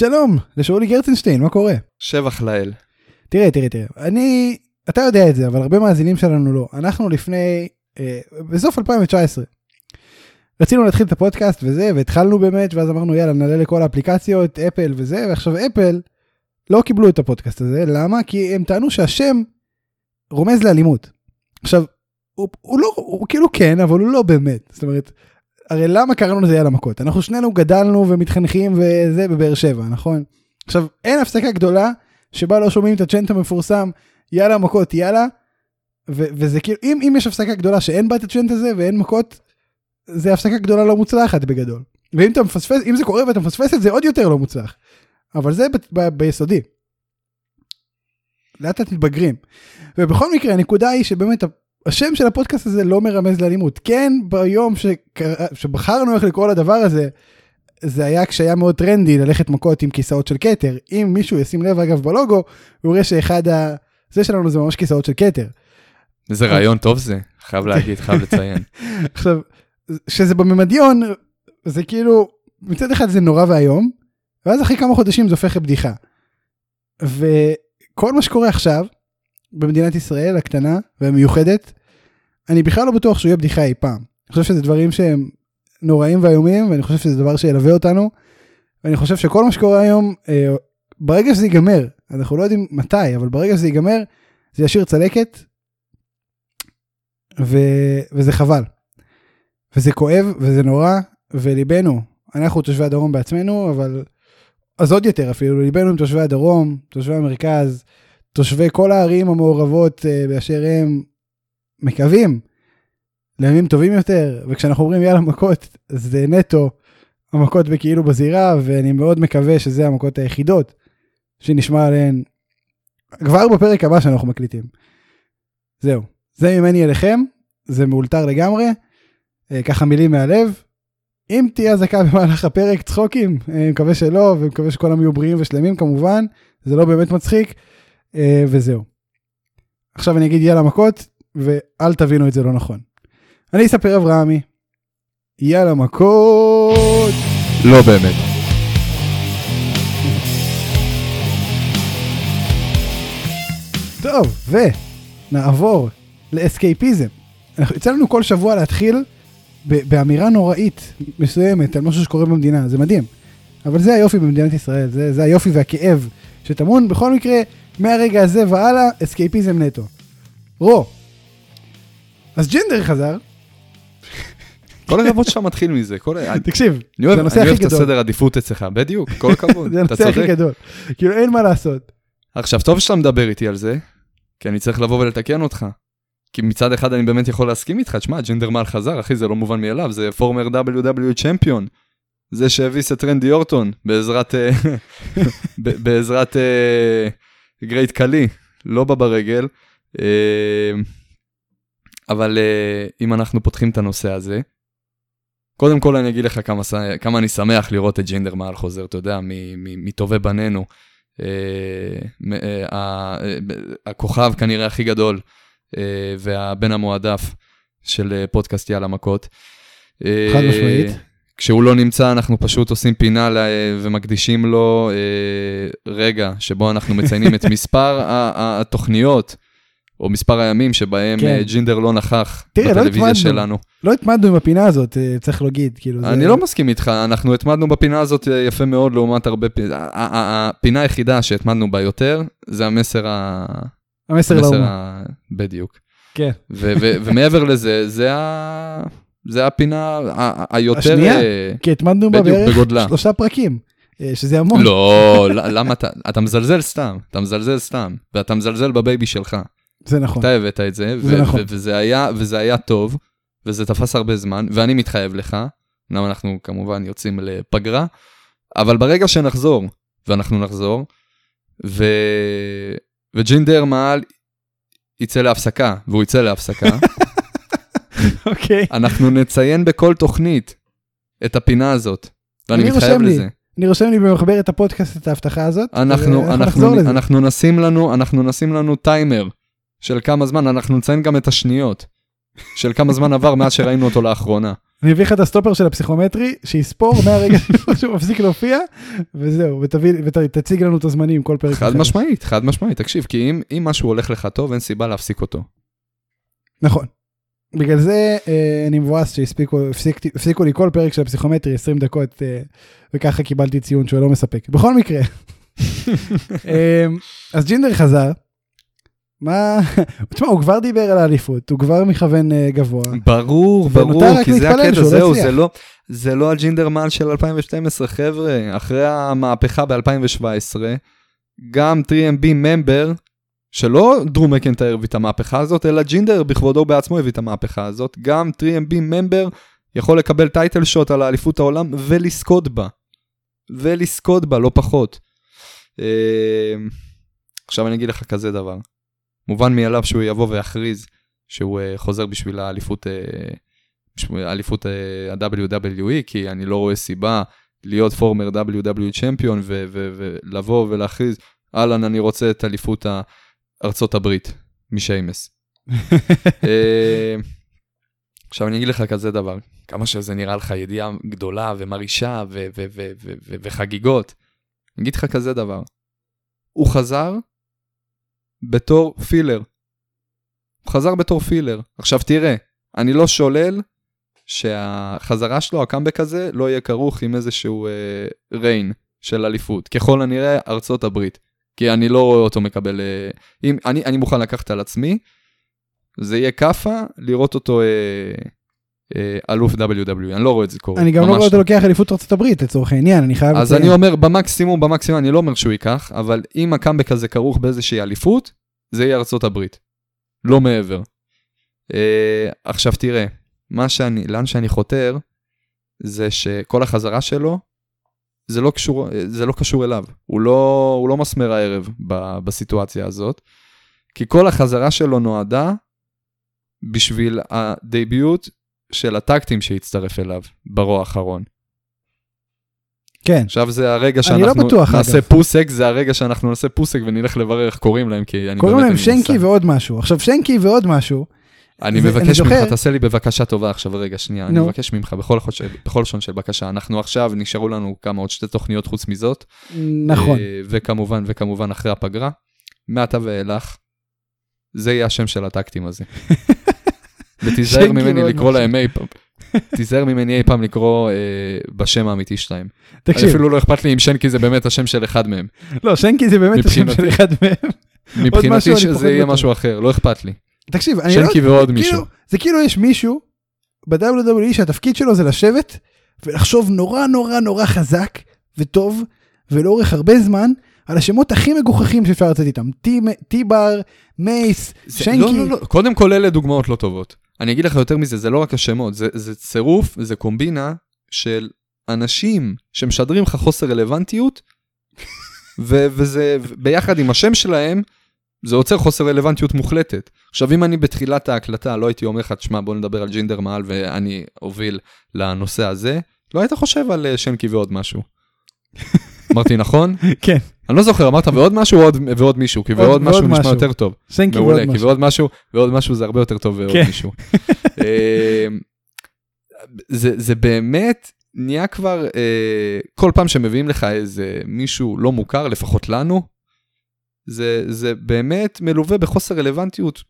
שלום לשאולי גרצנשטיין, מה קורה? שבח לאל. תראה, תראה, תראה, אני, אתה יודע את זה, אבל הרבה מאזינים שלנו לא. אנחנו לפני, אה, בסוף 2019, רצינו להתחיל את הפודקאסט וזה, והתחלנו באמת, ואז אמרנו יאללה נעלה לכל האפליקציות, אפל וזה, ועכשיו אפל לא קיבלו את הפודקאסט הזה, למה? כי הם טענו שהשם רומז לאלימות. עכשיו, הוא, הוא לא, הוא כאילו כן, אבל הוא לא באמת. זאת אומרת, הרי למה קראנו לזה יאללה מכות? אנחנו שנינו גדלנו ומתחנכים וזה בבאר שבע, נכון? עכשיו, אין הפסקה גדולה שבה לא שומעים את הצ'נט המפורסם, יאללה מכות, יאללה, וזה כאילו, אם, אם יש הפסקה גדולה שאין בה את הצ'נט הזה ואין מכות, זה הפסקה גדולה לא מוצלחת בגדול. ואם אתה מפספס, אם זה קורה ואתה מפספס את זה עוד יותר לא מוצלח. אבל זה ב- ב- ביסודי. לאט לאט מתבגרים. ובכל מקרה הנקודה היא שבאמת השם של הפודקאסט הזה לא מרמז לאלימות. כן, ביום שקרא, שבחרנו איך לקרוא לדבר הזה, זה היה כשהיה מאוד טרנדי ללכת מכות עם כיסאות של כתר. אם מישהו ישים לב אגב בלוגו, הוא יראה שאחד ה... זה שלנו זה ממש כיסאות של כתר. איזה רעיון טוב זה, חייב להגיד, חייב לציין. עכשיו, שזה בממדיון, זה כאילו, מצד אחד זה נורא ואיום, ואז אחרי כמה חודשים זה הופך לבדיחה. וכל מה שקורה עכשיו, במדינת ישראל הקטנה והמיוחדת, אני בכלל לא בטוח שהוא יהיה בדיחה אי פעם. אני חושב שזה דברים שהם נוראים ואיומים, ואני חושב שזה דבר שילווה אותנו. ואני חושב שכל מה שקורה היום, אה, ברגע שזה ייגמר, אנחנו לא יודעים מתי, אבל ברגע שזה ייגמר, זה ישאיר צלקת, ו... וזה חבל. וזה כואב, וזה נורא, וליבנו, אנחנו תושבי הדרום בעצמנו, אבל אז עוד יותר אפילו, ליבנו עם תושבי הדרום, תושבי המרכז, תושבי כל הערים המעורבות אה, באשר הם מקווים לימים טובים יותר, וכשאנחנו אומרים יאללה מכות, זה נטו המכות בכאילו בזירה, ואני מאוד מקווה שזה המכות היחידות שנשמע עליהן כבר בפרק הבא שאנחנו מקליטים. זהו, זה ממני אליכם, זה מאולתר לגמרי, אה, ככה מילים מהלב. אם תהיה אזעקה במהלך הפרק, צחוקים, אני מקווה שלא, ומקווה שכולם יהיו בריאים ושלמים כמובן, זה לא באמת מצחיק, וזהו. עכשיו אני אגיד יאללה מכות, ואל תבינו את זה לא נכון. אני אספר אברהמי, יאללה מכות. לא באמת. טוב, ונעבור לאסקייפיזם. יצא לנו כל שבוע להתחיל באמירה נוראית מסוימת על משהו שקורה במדינה, זה מדהים. אבל זה היופי במדינת ישראל, זה, זה היופי והכאב שטמון בכל מקרה מהרגע הזה והלאה, אסקייפיזם נטו. רו. אז ג'ינדר חזר, כל הכבוד שאתה מתחיל מזה, כל... תקשיב, אני זה הנושא אני הכי אוהב את גדול. הסדר עדיפות אצלך, בדיוק, כל הכבוד, זה אתה הנושא הכי צודק. גדול. כאילו אין מה לעשות. עכשיו, טוב שאתה מדבר איתי על זה, כי אני צריך לבוא ולתקן אותך. כי מצד אחד אני באמת יכול להסכים איתך, תשמע, ג'ינדרמן חזר, אחי, זה לא מובן מאליו, זה פורמר WW צ'מפיון. זה שהביס את רנדי אורטון בעזרת, אה, בעזרת אה, גרייט קלי, לא בא ברגל. אה, אבל אה, אם אנחנו פותחים את הנושא הזה, קודם כל אני אגיד לך כמה, כמה אני שמח לראות את ג'ינדר מעל חוזר, אתה יודע, מטובי בנינו. אה, הכוכב כנראה הכי גדול והבן המועדף של פודקאסט יאללה מכות. חד משמעית. כשהוא לא נמצא אנחנו פשוט עושים פינה ל- ומקדישים לו אה, רגע שבו אנחנו מציינים את מספר התוכניות או מספר הימים שבהם כן. אה, ג'ינדר לא נכח תראה, לא בטלוויזיה התמדנו. שלנו. לא התמדנו עם הפינה הזאת, אה, צריך להגיד, כאילו. זה- אני לא מסכים איתך, אנחנו התמדנו בפינה הזאת אה, יפה מאוד לעומת הרבה פינות. הפינה היחידה שהתמדנו בה יותר, זה המסר ה... המסר לאומה. ה... בדיוק. כן. ומעבר לזה, זה ה... זה הפינה היותר... השנייה? אה, כי התמדנו בה בערך בגודלה. שלושה פרקים, אה, שזה המון. לא, למה אתה... אתה מזלזל סתם, אתה מזלזל סתם, ואתה מזלזל בבייבי שלך. זה נכון. אתה הבאת את זה, זה ו- נכון. ו- וזה היה- וזה היה טוב, וזה תפס הרבה זמן, ואני מתחייב לך, אמנם אנחנו כמובן יוצאים לפגרה, אבל ברגע שנחזור, ואנחנו נחזור, ו... וג'ינדר מעל יצא להפסקה, והוא יצא להפסקה, אוקיי. אנחנו נציין בכל תוכנית את הפינה הזאת, ואני אני מתחייב. לזה. אני רושם לי במחברת הפודקאסט את ההבטחה הזאת. אנחנו, אנחנו. אנחנו נשים לנו, אנחנו נשים לנו טיימר של כמה זמן, אנחנו נציין גם את השניות של כמה זמן עבר מאז שראינו אותו לאחרונה. אני אביא לך את הסטופר של הפסיכומטרי, שיספור מהרגע שהוא מפסיק להופיע, וזהו, ותציג לנו את הזמנים כל פרק. חד משמעית, חד משמעית, תקשיב, כי אם, אם משהו הולך לך טוב, אין סיבה להפסיק אותו. נכון. בגלל זה אה, אני מבואס שהפסיקו לי כל פרק של הפסיכומטרי 20 דקות, אה, וככה קיבלתי ציון שהוא לא מספק. בכל מקרה, אה, אז ג'ינדר חזר, מה, תשמע, הוא כבר דיבר על האליפות, הוא כבר מכוון uh, גבוה. ברור, ברור, כי זה הקטע, זהו, זה לא, זה לא הג'ינדרמן של 2012, חבר'ה, אחרי המהפכה ב-2017, גם 3MB ממבר, שלא דרו מקנטייר הביא את המהפכה הזאת, אלא ג'ינדר בכבודו בעצמו הביא את המהפכה הזאת, גם 3MB ממבר יכול לקבל טייטל שוט על האליפות העולם ולזכות בה. ולזכות בה, לא פחות. אה, עכשיו אני אגיד לך כזה דבר. מובן מאליו שהוא יבוא ויכריז שהוא uh, חוזר בשביל האליפות, uh, האליפות uh, ה-WWE, כי אני לא רואה סיבה להיות פורמר WWE צ'מפיון ולבוא ולהכריז, אהלן, אני רוצה את אליפות ארצות הברית משיימס. עכשיו אני אגיד לך כזה דבר, כמה שזה נראה לך ידיעה גדולה ומרעישה וחגיגות, אני אגיד לך כזה דבר, הוא חזר בתור פילר. הוא חזר בתור פילר. עכשיו תראה, אני לא שולל שהחזרה שלו, הקאמבק הזה, לא יהיה כרוך עם איזשהו אה, ריין של אליפות. ככל הנראה, ארצות הברית. כי אני לא רואה אותו מקבל... אה, אם, אני, אני מוכן לקחת על עצמי, זה יהיה כאפה לראות אותו... אה, אה אלוף WWE, אני לא רואה את זה קורה. אני גם לא רואה אותו לוקח אליפות ארצות הברית לצורך העניין, אני חייב... אז אני אומר במקסימום, במקסימום, אני לא אומר שהוא ייקח, אבל אם הקאמבק הזה כרוך באיזושהי אליפות, זה יהיה ארצות הברית. לא מעבר. Uh, עכשיו תראה, מה שאני, לאן שאני חותר, זה שכל החזרה שלו, זה לא קשור, זה לא קשור אליו. הוא לא, הוא לא מסמר הערב ב, בסיטואציה הזאת, כי כל החזרה שלו נועדה בשביל הדייביוט של הטקטים שהצטרף אליו ברוע האחרון. כן. עכשיו זה הרגע שאנחנו לא בטוח, נעשה אגב. פוסק, זה הרגע שאנחנו נעשה פוסק ונלך לברר איך קוראים להם, כי אני קוראים להם שנקי ועוד משהו. עכשיו שנקי ועוד משהו. אני מבקש. ממך, תעשה לי בבקשה טובה עכשיו רגע, שנייה. אני מבקש ממך בכל, לשון של בקשה. אנחנו עכשיו, נשארו לנו כמה עוד שתי תוכניות חוץ מזאת. נכון. אה, וכמובן, וכמובן אחרי הפגרה. מעתה ואילך, זה יהיה השם של הטקטים הזה. ותיזהר ממני לקרוא להם אי פעם. תיזהר ממני אי פעם לקרוא אה, בשם האמיתי שלהם. תקשיב. אפילו לא אכפת לי אם שנקי זה באמת השם של אחד מהם. לא, שנקי זה באמת השם של אחד מהם. מבחינתי שזה יהיה משהו אחר, לא אכפת לי. תקשיב, אני לא... שנקי ועוד כאילו, מישהו. זה כאילו יש מישהו ב-WWE שהתפקיד שלו זה לשבת ולחשוב נורא נורא נורא חזק וטוב ולאורך הרבה זמן על השמות הכי מגוחכים שאפשר לצאת איתם. טי-בר, מייס, שנקי. לא, לא, לא, קודם כל אלה דוגמאות לא טובות. אני אגיד לך יותר מזה, זה לא רק השמות, זה, זה צירוף, זה קומבינה של אנשים שמשדרים לך חוסר רלוונטיות, ו- וזה ביחד עם השם שלהם, זה יוצר חוסר רלוונטיות מוחלטת. עכשיו, אם אני בתחילת ההקלטה לא הייתי אומר לך, תשמע, בוא נדבר על ג'ינדר מעל ואני אוביל לנושא הזה, לא היית חושב על אה, שנקי ועוד משהו. אמרתי נכון? כן. אני לא זוכר, אמרת ועוד משהו ועוד, ועוד מישהו, כי ועוד משהו נשמע יותר טוב. מעולה, כי ועוד משהו, ועוד משהו זה הרבה יותר טוב ועוד כן. מישהו. אמ, זה, זה באמת נהיה כבר, אה, כל פעם שמביאים לך איזה מישהו לא מוכר, לפחות לנו, זה, זה באמת מלווה בחוסר רלוונטיות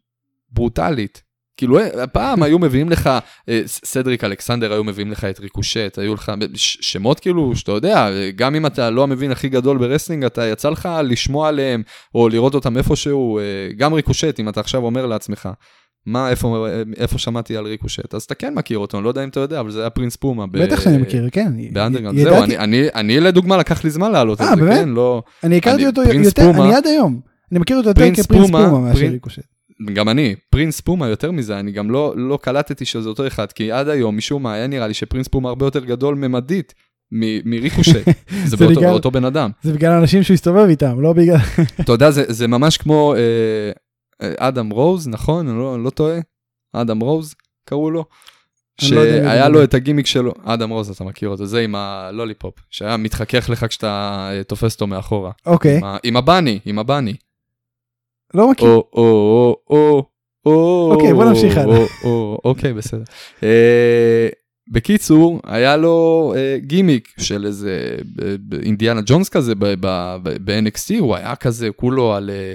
ברוטלית. כאילו, אה, פעם היו מביאים לך, אה, סדריק אלכסנדר היו מביאים לך את ריקושט, היו לך שמות כאילו, שאתה יודע, גם אם אתה לא המבין הכי גדול ב wrestling, אתה יצא לך לשמוע עליהם, או לראות אותם איפשהו, אה, גם ריקושט, אם אתה עכשיו אומר לעצמך, מה, איפה, איפה שמעתי על ריקושט? אז אתה כן מכיר אותו, אני לא יודע אם אתה יודע, אבל זה היה פרינס פומה. בטח שאני מכיר, כן. ב Underground, זהו, אני, אני, אני לדוגמה לקח לי זמן לעלות את זה, כן, לא... אני הכרתי אותו יותר, אני עד היום. אני מכיר אותו יותר כפרינס פומה מאשר ריקושט. גם אני, פרינס פומה יותר מזה, אני גם לא, לא קלטתי שזה אותו אחד, כי עד היום, משום מה, היה נראה לי שפרינס פומה הרבה יותר גדול ממדית מריקושט, זה באותו, בגלל, בן אדם. זה בגלל האנשים שהוא הסתובב איתם, לא בגלל... אתה יודע, זה, זה ממש כמו אה, אה אדם רוז, נכון? אני לא, לא טועה? אדם רוז, קראו לו? לא שהיה לו את הגימיק שלו, אדם רוז, אתה מכיר אותו, זה עם ה lollipop, שהיה מתחכך לך כשאתה אה, תופס אותו מאחורה. אוקיי. עם, עם ה bunny, עם ה bunny. לא מכיר. או, או, או, או, או. אוקיי, בוא נמשיך הלאה. אוקיי, בסדר. אה, בקיצור, היה לו אה, גימיק של איזה אה, אינדיאנה ג'ונס כזה ב-NXT, הוא היה כזה כולו על, אה,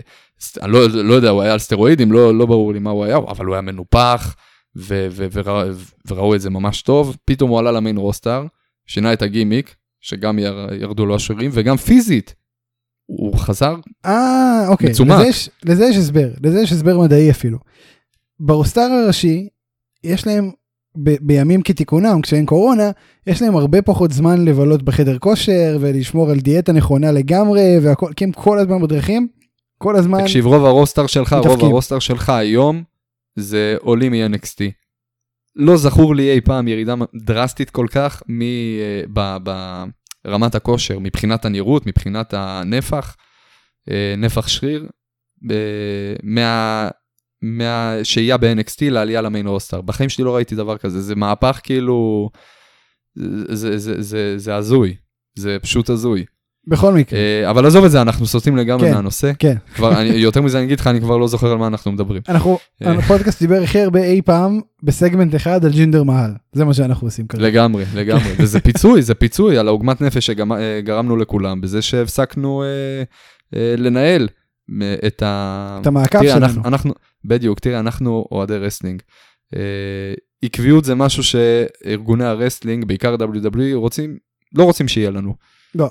אני לא, לא יודע, הוא היה על סטרואידים, לא, לא ברור לי מה הוא היה, אבל הוא היה מנופח, ו- ו- ורא, וראו את זה ממש טוב. פתאום הוא עלה למיין רוסטר, שינה את הגימיק, שגם יר, ירדו לו השירים, וגם פיזית, הוא חזר, אה, אוקיי. מצומק. לזה יש, לזה יש הסבר, לזה יש הסבר מדעי אפילו. ברוסטר הראשי, יש להם, ב, בימים כתיקונם, כשאין קורונה, יש להם הרבה פחות זמן לבלות בחדר כושר ולשמור על דיאטה נכונה לגמרי, והכל, כי הם כל הזמן בדרכים, כל הזמן, תקשיב, רוב הרוסטר שלך, רוב מתאפקים. הרוסטר שלך היום, זה עולים מ-NXT. לא זכור לי אי פעם ירידה דרסטית כל כך מ, אה, ב, ברמת הכושר, מבחינת הנראות, מבחינת הנפח, אה, נפח שריר, ב- מה... מהשהייה ב-NXT לעלייה למיין רוסטר. בחיים שלי לא ראיתי דבר כזה, זה מהפך כאילו, זה, זה, זה, זה, זה הזוי, זה פשוט הזוי. בכל מקרה, אה, אבל עזוב את זה, אנחנו סוטים לגמרי כן. מהנושא. כן. כבר, אני, יותר מזה אני אגיד לך, אני כבר לא זוכר על מה אנחנו מדברים. אנחנו, אה. הפודקאסט דיבר הכי הרבה אי פעם בסגמנט אחד על ג'ינדר מהל, זה מה שאנחנו עושים כרגע. לגמרי, לגמרי. וזה פיצוי, זה פיצוי על העוגמת נפש שגרמנו לכולם, בזה שהפסקנו אה, אה, לנהל אה, את ה... את המעקב תראה, שלנו. אנחנו, אנחנו, בדיוק, תראה, אנחנו אוהדי wrestling. אה, עקביות זה משהו שארגוני ה wrestling, בעיקר WWE, רוצים, לא רוצים שיהיה לנו. לא.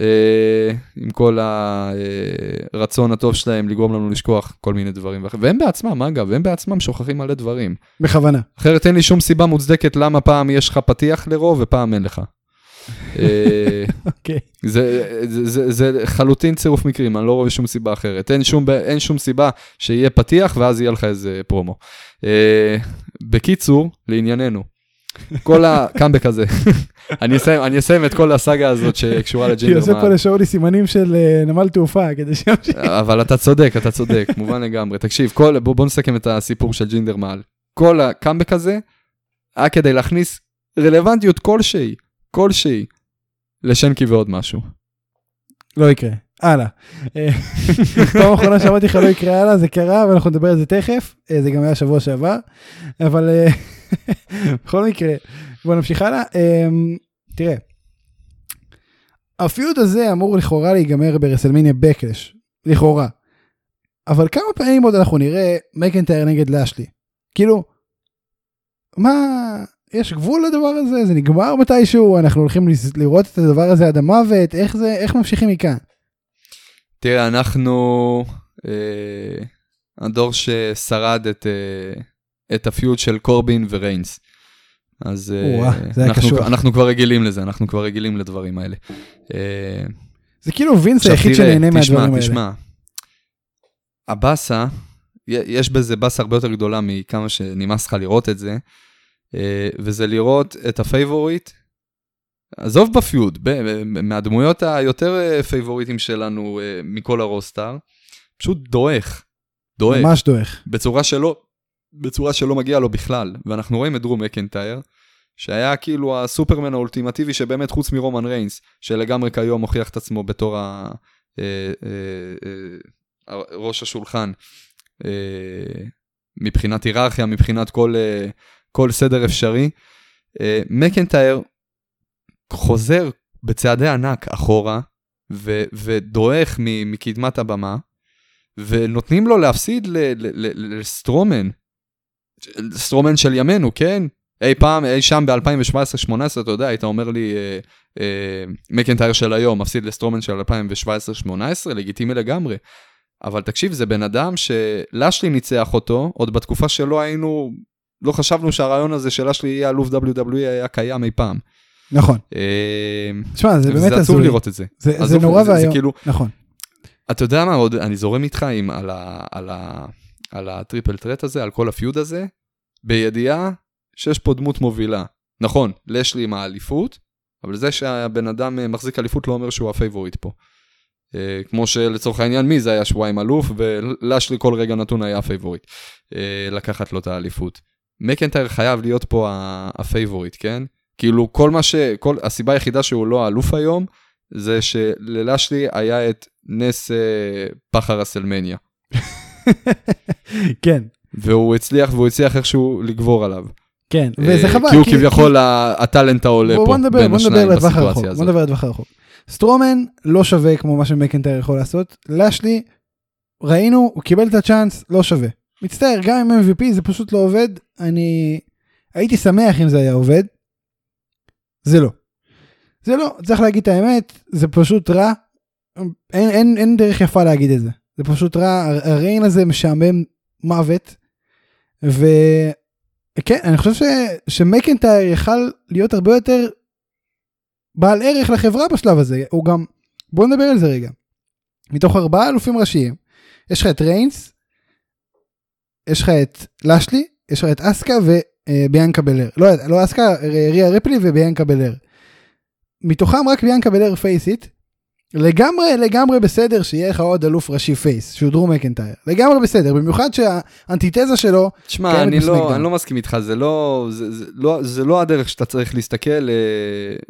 אה, עם כל הרצון הטוב שלהם לגרום לנו לשכוח כל מיני דברים. והם בעצמם, אגב, הם בעצמם שוכחים מלא דברים. בכוונה. אחרת אין לי שום סיבה מוצדקת למה פעם יש לך פתיח לרוב ופעם אין לך. אה, אוקיי. זה, זה, זה, זה חלוטין צירוף מקרים, אני לא רואה שום סיבה אחרת. אין שום, אין שום סיבה שיהיה פתיח ואז יהיה לך איזה פרומו. אה, בקיצור, לענייננו, כל הקאמבק הזה, אני, אסיים, אני אסיים את כל הסאגה הזאת שקשורה אני לג'ינדר עושה פה לשאולי סימנים של אה, נמל תעופה כדי שימשיך. אבל אתה צודק, אתה צודק, מובן לגמרי. תקשיב, כל, בוא, בוא נסכם את הסיפור של ג'ינדר מעל. כל הקאמבק הזה היה כדי להכניס רלוונטיות כלשהי, כלשהי, לשנקי ועוד משהו. לא יקרה. הלאה. אה, פעם אחרונה שאמרתי לך לא יקרה הלאה זה קרה ואנחנו נדבר על זה תכף אה, זה גם היה שבוע שעבר אבל אה, בכל מקרה בוא נמשיך הלאה אה, תראה. הפיוט הזה אמור לכאורה להיגמר ברסלמניה בקלש לכאורה. אבל כמה פעמים עוד אנחנו נראה מקנטייר נגד לאשלי כאילו מה יש גבול לדבר הזה זה נגמר מתישהו אנחנו הולכים לראות את הדבר הזה עד המוות איך זה איך ממשיכים מכאן. תראה, אנחנו אה, הדור ששרד את, אה, את הפיוט של קורבין וריינס. אז אה, זה היה אנחנו. אנחנו כבר רגילים לזה, אנחנו כבר רגילים לדברים האלה. אה, זה כאילו וינס היחיד שנהנה תשמע, מהדברים האלה. תשמע, הבאסה, י- יש בזה באסה הרבה יותר גדולה מכמה שנמאס לך לראות את זה, אה, וזה לראות את ה favorite, עזוב ב feud, מהדמויות היותר אה, פייבוריטים שלנו אה, מכל ה roster, פשוט דועך, דועך, ממש דועך. בצורה שלא, בצורה שלא מגיע לו בכלל, ואנחנו רואים את דרו מקנטייר, שהיה כאילו הסופרמן האולטימטיבי שבאמת חוץ מרומן ריינס, שלגמרי כיום הוכיח את עצמו בתור ה... אה, ראש השולחן, מבחינת היררכיה, מבחינת כל, כל סדר אפשרי. מקנטייר חוזר בצעדי ענק אחורה, ו, ודועך מקדמת הבמה, ונותנים לו להפסיד לסטרומן, סטרומן של ימינו, כן? אי פעם, אי שם ב-2017-2018, אתה יודע, היית אומר לי, אה, אה, מקנטייר של היום מפסיד לסטרומן של 2017-2018, לגיטימי לגמרי. אבל תקשיב, זה בן אדם שלאשלי ניצח אותו, עוד בתקופה שלא היינו, לא חשבנו שהרעיון הזה של לאשלי יהיה אלוף WWE היה קיים אי פעם. נכון. תשמע, זה באמת עצוב. לראות את זה. זה- נורא ואיום. כאילו, נכון. אתה יודע מה עוד, אני זורם איתך עם, על, ה, על, ה, על ה triple threat הזה, על כל ה feud הזה, בידיעה שיש פה דמות מובילה. נכון, לשלי עם האליפות, אבל זה שהבן אדם אה, מחזיק אליפות לא אומר שהוא ה favorite פה. אה, כמו שלצורך העניין מיז היה שבועיים אלוף, ולשלי כל רגע נתון היה ה favorite. אה, לקחת לו את האליפות. מקנטייר חייב להיות פה הפייבוריט, כן? כאילו כל מה ש... כל... הסיבה היחידה שהוא לא האלוף היום, זה שללשלי היה את נס אה, פחר הסלמניה. כן. והוא הצליח, והוא הצליח איכשהו לגבור עליו. כן, וזה אה, חבל. כי הוא כביכול ה- הטאלנט העולה בוא, פה בוא בין בוא השניים בסיטואציה בוא הזאת. נדבר לטווח הרחוק. סטרומן לא שווה כמו מה שמקנטייר יכול לעשות, לשלי, ראינו, הוא קיבל את הצ'אנס, לא שווה. מצטער, גם עם MVP זה פשוט לא עובד, אני הייתי שמח אם זה היה עובד, זה לא. זה לא, צריך להגיד את האמת, זה פשוט רע, אין, אין, אין דרך יפה להגיד את זה. זה פשוט רע, הר- הריין הזה משעמם מוות, וכן, אני חושב ש, שמקנטייר יכל להיות הרבה יותר בעל ערך לחברה בשלב הזה, הוא גם, בוא נדבר על זה רגע. מתוך ארבעה אלופים ראשיים, יש לך את ריינס, יש לך את לשלי, יש לך את אסקה וביאנקה בלר. לא, לא אסקה, ריה רפלי וביאנקה בלר. מתוכם רק ביאנקה בלר פייסית. לגמרי לגמרי בסדר שיהיה לך עוד אלוף ראשי פייס שהוא דרום מקנטייר לגמרי בסדר במיוחד שהאנטיתזה שלו תשמע, אני לא. אני לא מסכים איתך, זה לא, זה, זה, לא, זה לא הדרך שאתה צריך להסתכל אה,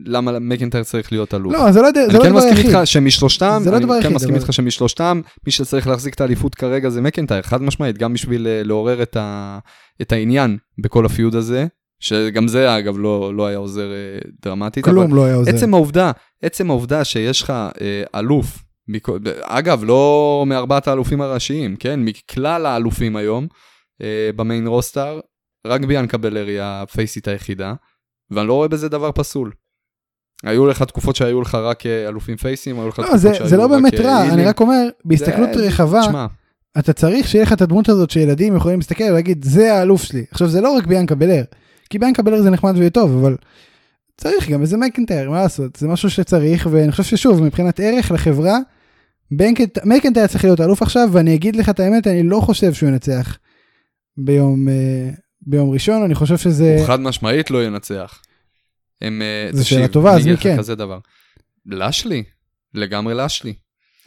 למה מקנטייר צריך להיות אלוף. לא זה לא אני לא כן הדבר מסכים היחיד. איתך שמשלושתם, זה לא אני הדבר כן היחיד, מסכים אבל- איתך שמשלושתם, מי שצריך להחזיק את האליפות כרגע זה מקנטייר, חד משמעית, גם בשביל אה, לעורר את, ה, את העניין בכל הפיוד הזה, שגם זה אגב לא, לא היה עוזר אה, דרמטית. כלום לא היה עוזר. עצם העובדה, עצם העובדה שיש לך אה, אלוף, מכ- אגב, לא מארבעת האלופים הראשיים, כן? מכלל האלופים היום אה, במיין רוסטר, רק ביאנקה בלר היא הפייסית היחידה, ואני לא רואה בזה דבר פסול. היו לך תקופות שהיו לך רק אלופים פייסים, היו לך לא, תקופות זה, שהיו זה לא רק, באמת רע, אני הילים. רק אומר, בהסתכלות זה- רחבה, תשמע, אתה צריך שיהיה לך את הדמות הזאת שילדים יכולים להסתכל ולהגיד, זה האלוף שלי. עכשיו, זה לא רק ביאנקה בלר, כי ביאנקה בלר זה נחמד וטוב, אבל צריך גם איזה מקנטייר, מה לעשות? זה משהו שצריך, ואני חושב ששוב, מבחינת ערך לחברה, מקנטייר צריך להיות אלוף עכשיו, ואני אגיד לך את האמת, אני לא חושב שהוא ינצח ביום, אה, ביום ראשון, אני חושב שזה... הוא חד משמעית לא ינצח. הם, אה, זו שאלה טובה, אז מי כן? כזה דבר. לשלי, לגמרי לשלי.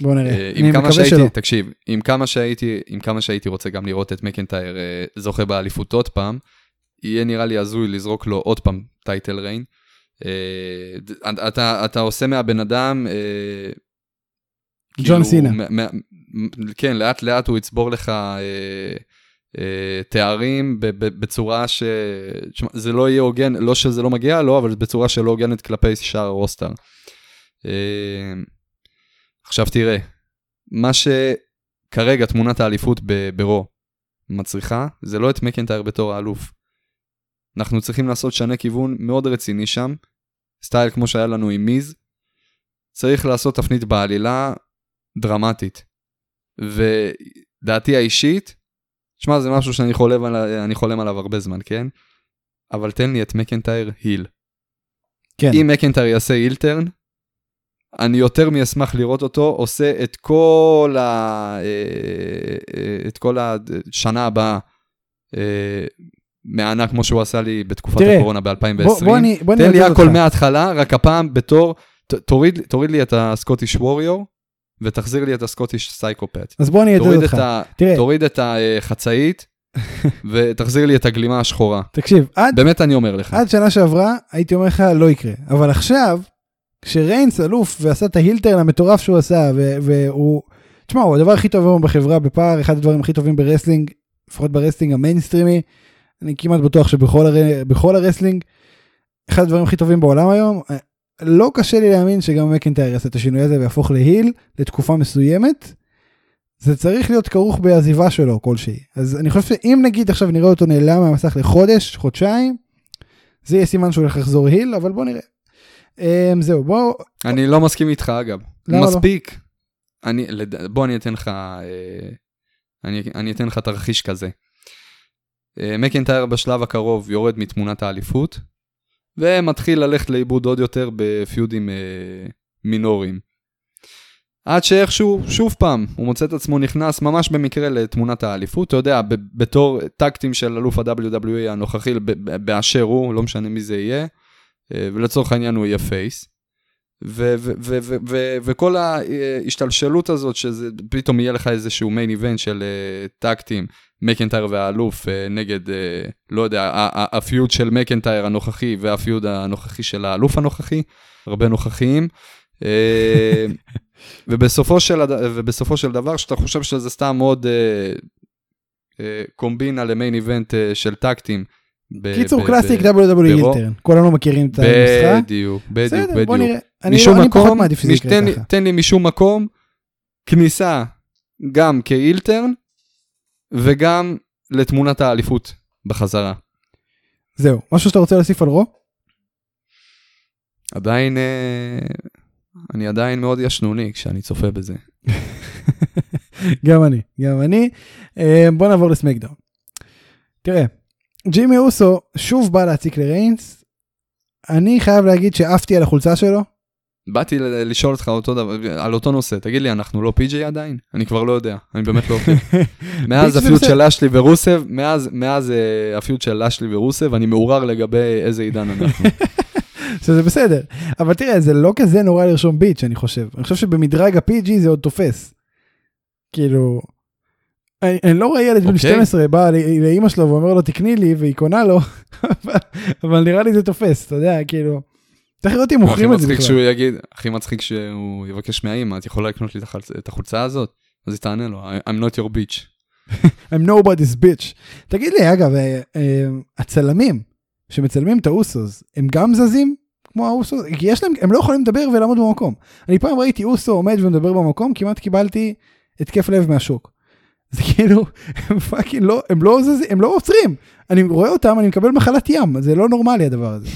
בוא נראה, אה, אני מקווה שהייתי, שלא. תקשיב, עם כמה שהייתי, עם כמה שהייתי רוצה גם לראות את מקנטייר זוכה באליפות עוד פעם, יהיה נראה לי הזוי לזרוק לו עוד פעם טייטל ריין. ד- אתה, אתה עושה מהבן אדם, אה, ג'ון סינה. מ- מ- מ- כן, לאט לאט הוא יצבור לך אה, אה, תארים ב- ב- בצורה ש... זה לא יהיה הוגן, לא שזה לא מגיע לו, אבל בצורה שלא הוגנת כלפי שאר הרוסטר. עכשיו תראה, מה שכרגע תמונת האליפות ב- ברו מצריכה, זה לא את מקנטייר בתור האלוף. אנחנו צריכים לעשות שנה כיוון מאוד רציני שם, סטייל כמו שהיה לנו עם מיז. צריך לעשות תפנית בעלילה דרמטית. ודעתי האישית, שמע זה משהו שאני חולם, על, אני חולם עליו הרבה זמן, כן? אבל תן לי את מקנטייר היל. כן. אם מקנטייר יעשה הילטרן, אני יותר מאשמח לראות אותו עושה את כל, ה... אה, אה, את כל השנה הבאה מענק כמו שהוא עשה לי בתקופת תראה, הקורונה ב-2020. בוא, בוא אני, בוא תן לי הכל. מההתחלה, רק הפעם בתור, ת- תוריד, תוריד לי את הסקוטיש ווריור, ותחזיר לי את הסקוטיש סייקופט. אז בוא אני תוריד אותך. את, ה, תראה, תוריד את החצאית, ותחזיר לי את הגלימה השחורה. תקשיב, עד באמת אני אומר לך. עד שנה שעברה הייתי אומר לך לא יקרה אבל עכשיו כשריינס אלוף ועשה את ה heel turn המטורף שהוא עשה והוא תשמע הוא הדבר הכי טוב היום בחברה בפער אחד הדברים הכי טובים ב wrestling לפחות ב wrestling המיינסטרימי אני כמעט בטוח שבכל הר... ה wrestling אחד הדברים הכי טובים בעולם היום אה, לא קשה לי להאמין שגם מקנטייר יעשה את השינוי הזה ויהפוך ל heel לתקופה מסוימת. זה צריך להיות כרוך בעזיבה שלו כלשהי אז אני חושב שאם נגיד עכשיו נראה אותו נעלם מהמסך לחודש חודשיים זה יהיה סימן שהוא הולך לחזור היל, אבל בוא נראה. Um, זהו, בוא, אני לא מסכים איתך אגב. למה לא? מספיק. אני, לד... בוא אני אתן לך, אה, אני, אני אתן לך תרחיש כזה. אה, מקנטייר בשלב הקרוב יורד מתמונת האליפות, ומתחיל ללכת לאיבוד עוד יותר בפיודים אה, מינוריים. עד שאיכשהו, שוב פעם, הוא מוצא את עצמו נכנס ממש במקרה לתמונת האליפות, אתה יודע, בתור טקטים של אלוף ה-WWE הנוכחי, באשר הוא, לא משנה מי זה יהיה, אה, ולצורך העניין הוא יהיה פייס. וכל ההשתלשלות הזאת, שזה פתאום יהיה לך איזשהו מיין איבנט של אה, טקטים, מקנטייר והאלוף אה, נגד, אה, לא יודע, הפיוד של מקנטייר הנוכחי והפיוד הנוכחי של האלוף הנוכחי, הרבה נוכחיים. אה, ובסופו של. ובסופו של דבר, שאתה חושב שזה סתם עוד קומבינה למיין איבנט של טקטים קיצור קלאסיק WWE אילטרן, כולנו מכירים את הנוסחה. בדיוק, בדיוק, בדיוק. משום מקום. תן לי משום מקום, כניסה גם כאילטרן, וגם לתמונת האליפות בחזרה. זהו, משהו שאתה רוצה להוסיף על רו? עדיין, אה, אני עדיין מאוד ישנוני כשאני צופה בזה. גם אני, גם אני. אה, בוא נעבור לסמקדאון. תראה, ג'ימי אוסו שוב בא להציק לריינס. אני חייב להגיד שעפתי על החולצה שלו. באתי לשאול אותך אותו דבר, על אותו נושא, תגיד לי, אנחנו לא פי.ג'יי עדיין? אני כבר לא יודע, אני באמת לא עוקב. מאז הפיוט. של אשלי ורוסב, מאז, מאז אה, הפיוט של אשלי ורוסב, אני מעורר לגבי איזה עידן אנחנו. שזה בסדר. אבל תראה, זה לא כזה נורא לרשום ביץ', אני חושב. אני חושב שבמדרג ה-PG זה עוד תופס. כאילו, אני, אני לא רואה ילד בן אוקיי. 12 בא לאימא שלו ואומר לו תקני לי והיא קונה לו, אבל- אבל נראה לי זה תופס, אתה יודע, כאילו, אם הכי מוכרים את זה מצחיק בכלל. שהוא יגיד, הכי מצחיק שהוא יבקש מהאימא, את יכולה לקנות לי את החולצה הזאת? אז היא תענה לו, I'm not your bitch. I'm nobody's bitch. תגיד לי, אגב, אה, אה, הצלמים שמצלמים את האוסוס, הם גם זזים כמו האוסוס? כי יש להם, הם לא יכולים לדבר ולעמוד במקום. אני פעם ראיתי אוסו עומד ומדבר במקום, כמעט קיבלתי התקף לב מהשוק. זה כאילו, הם fucking לא, הם לא זזים, הם לא עוצרים. אני רואה אותם, אני מקבל מחלת ים, זה לא נורמלי הדבר הזה.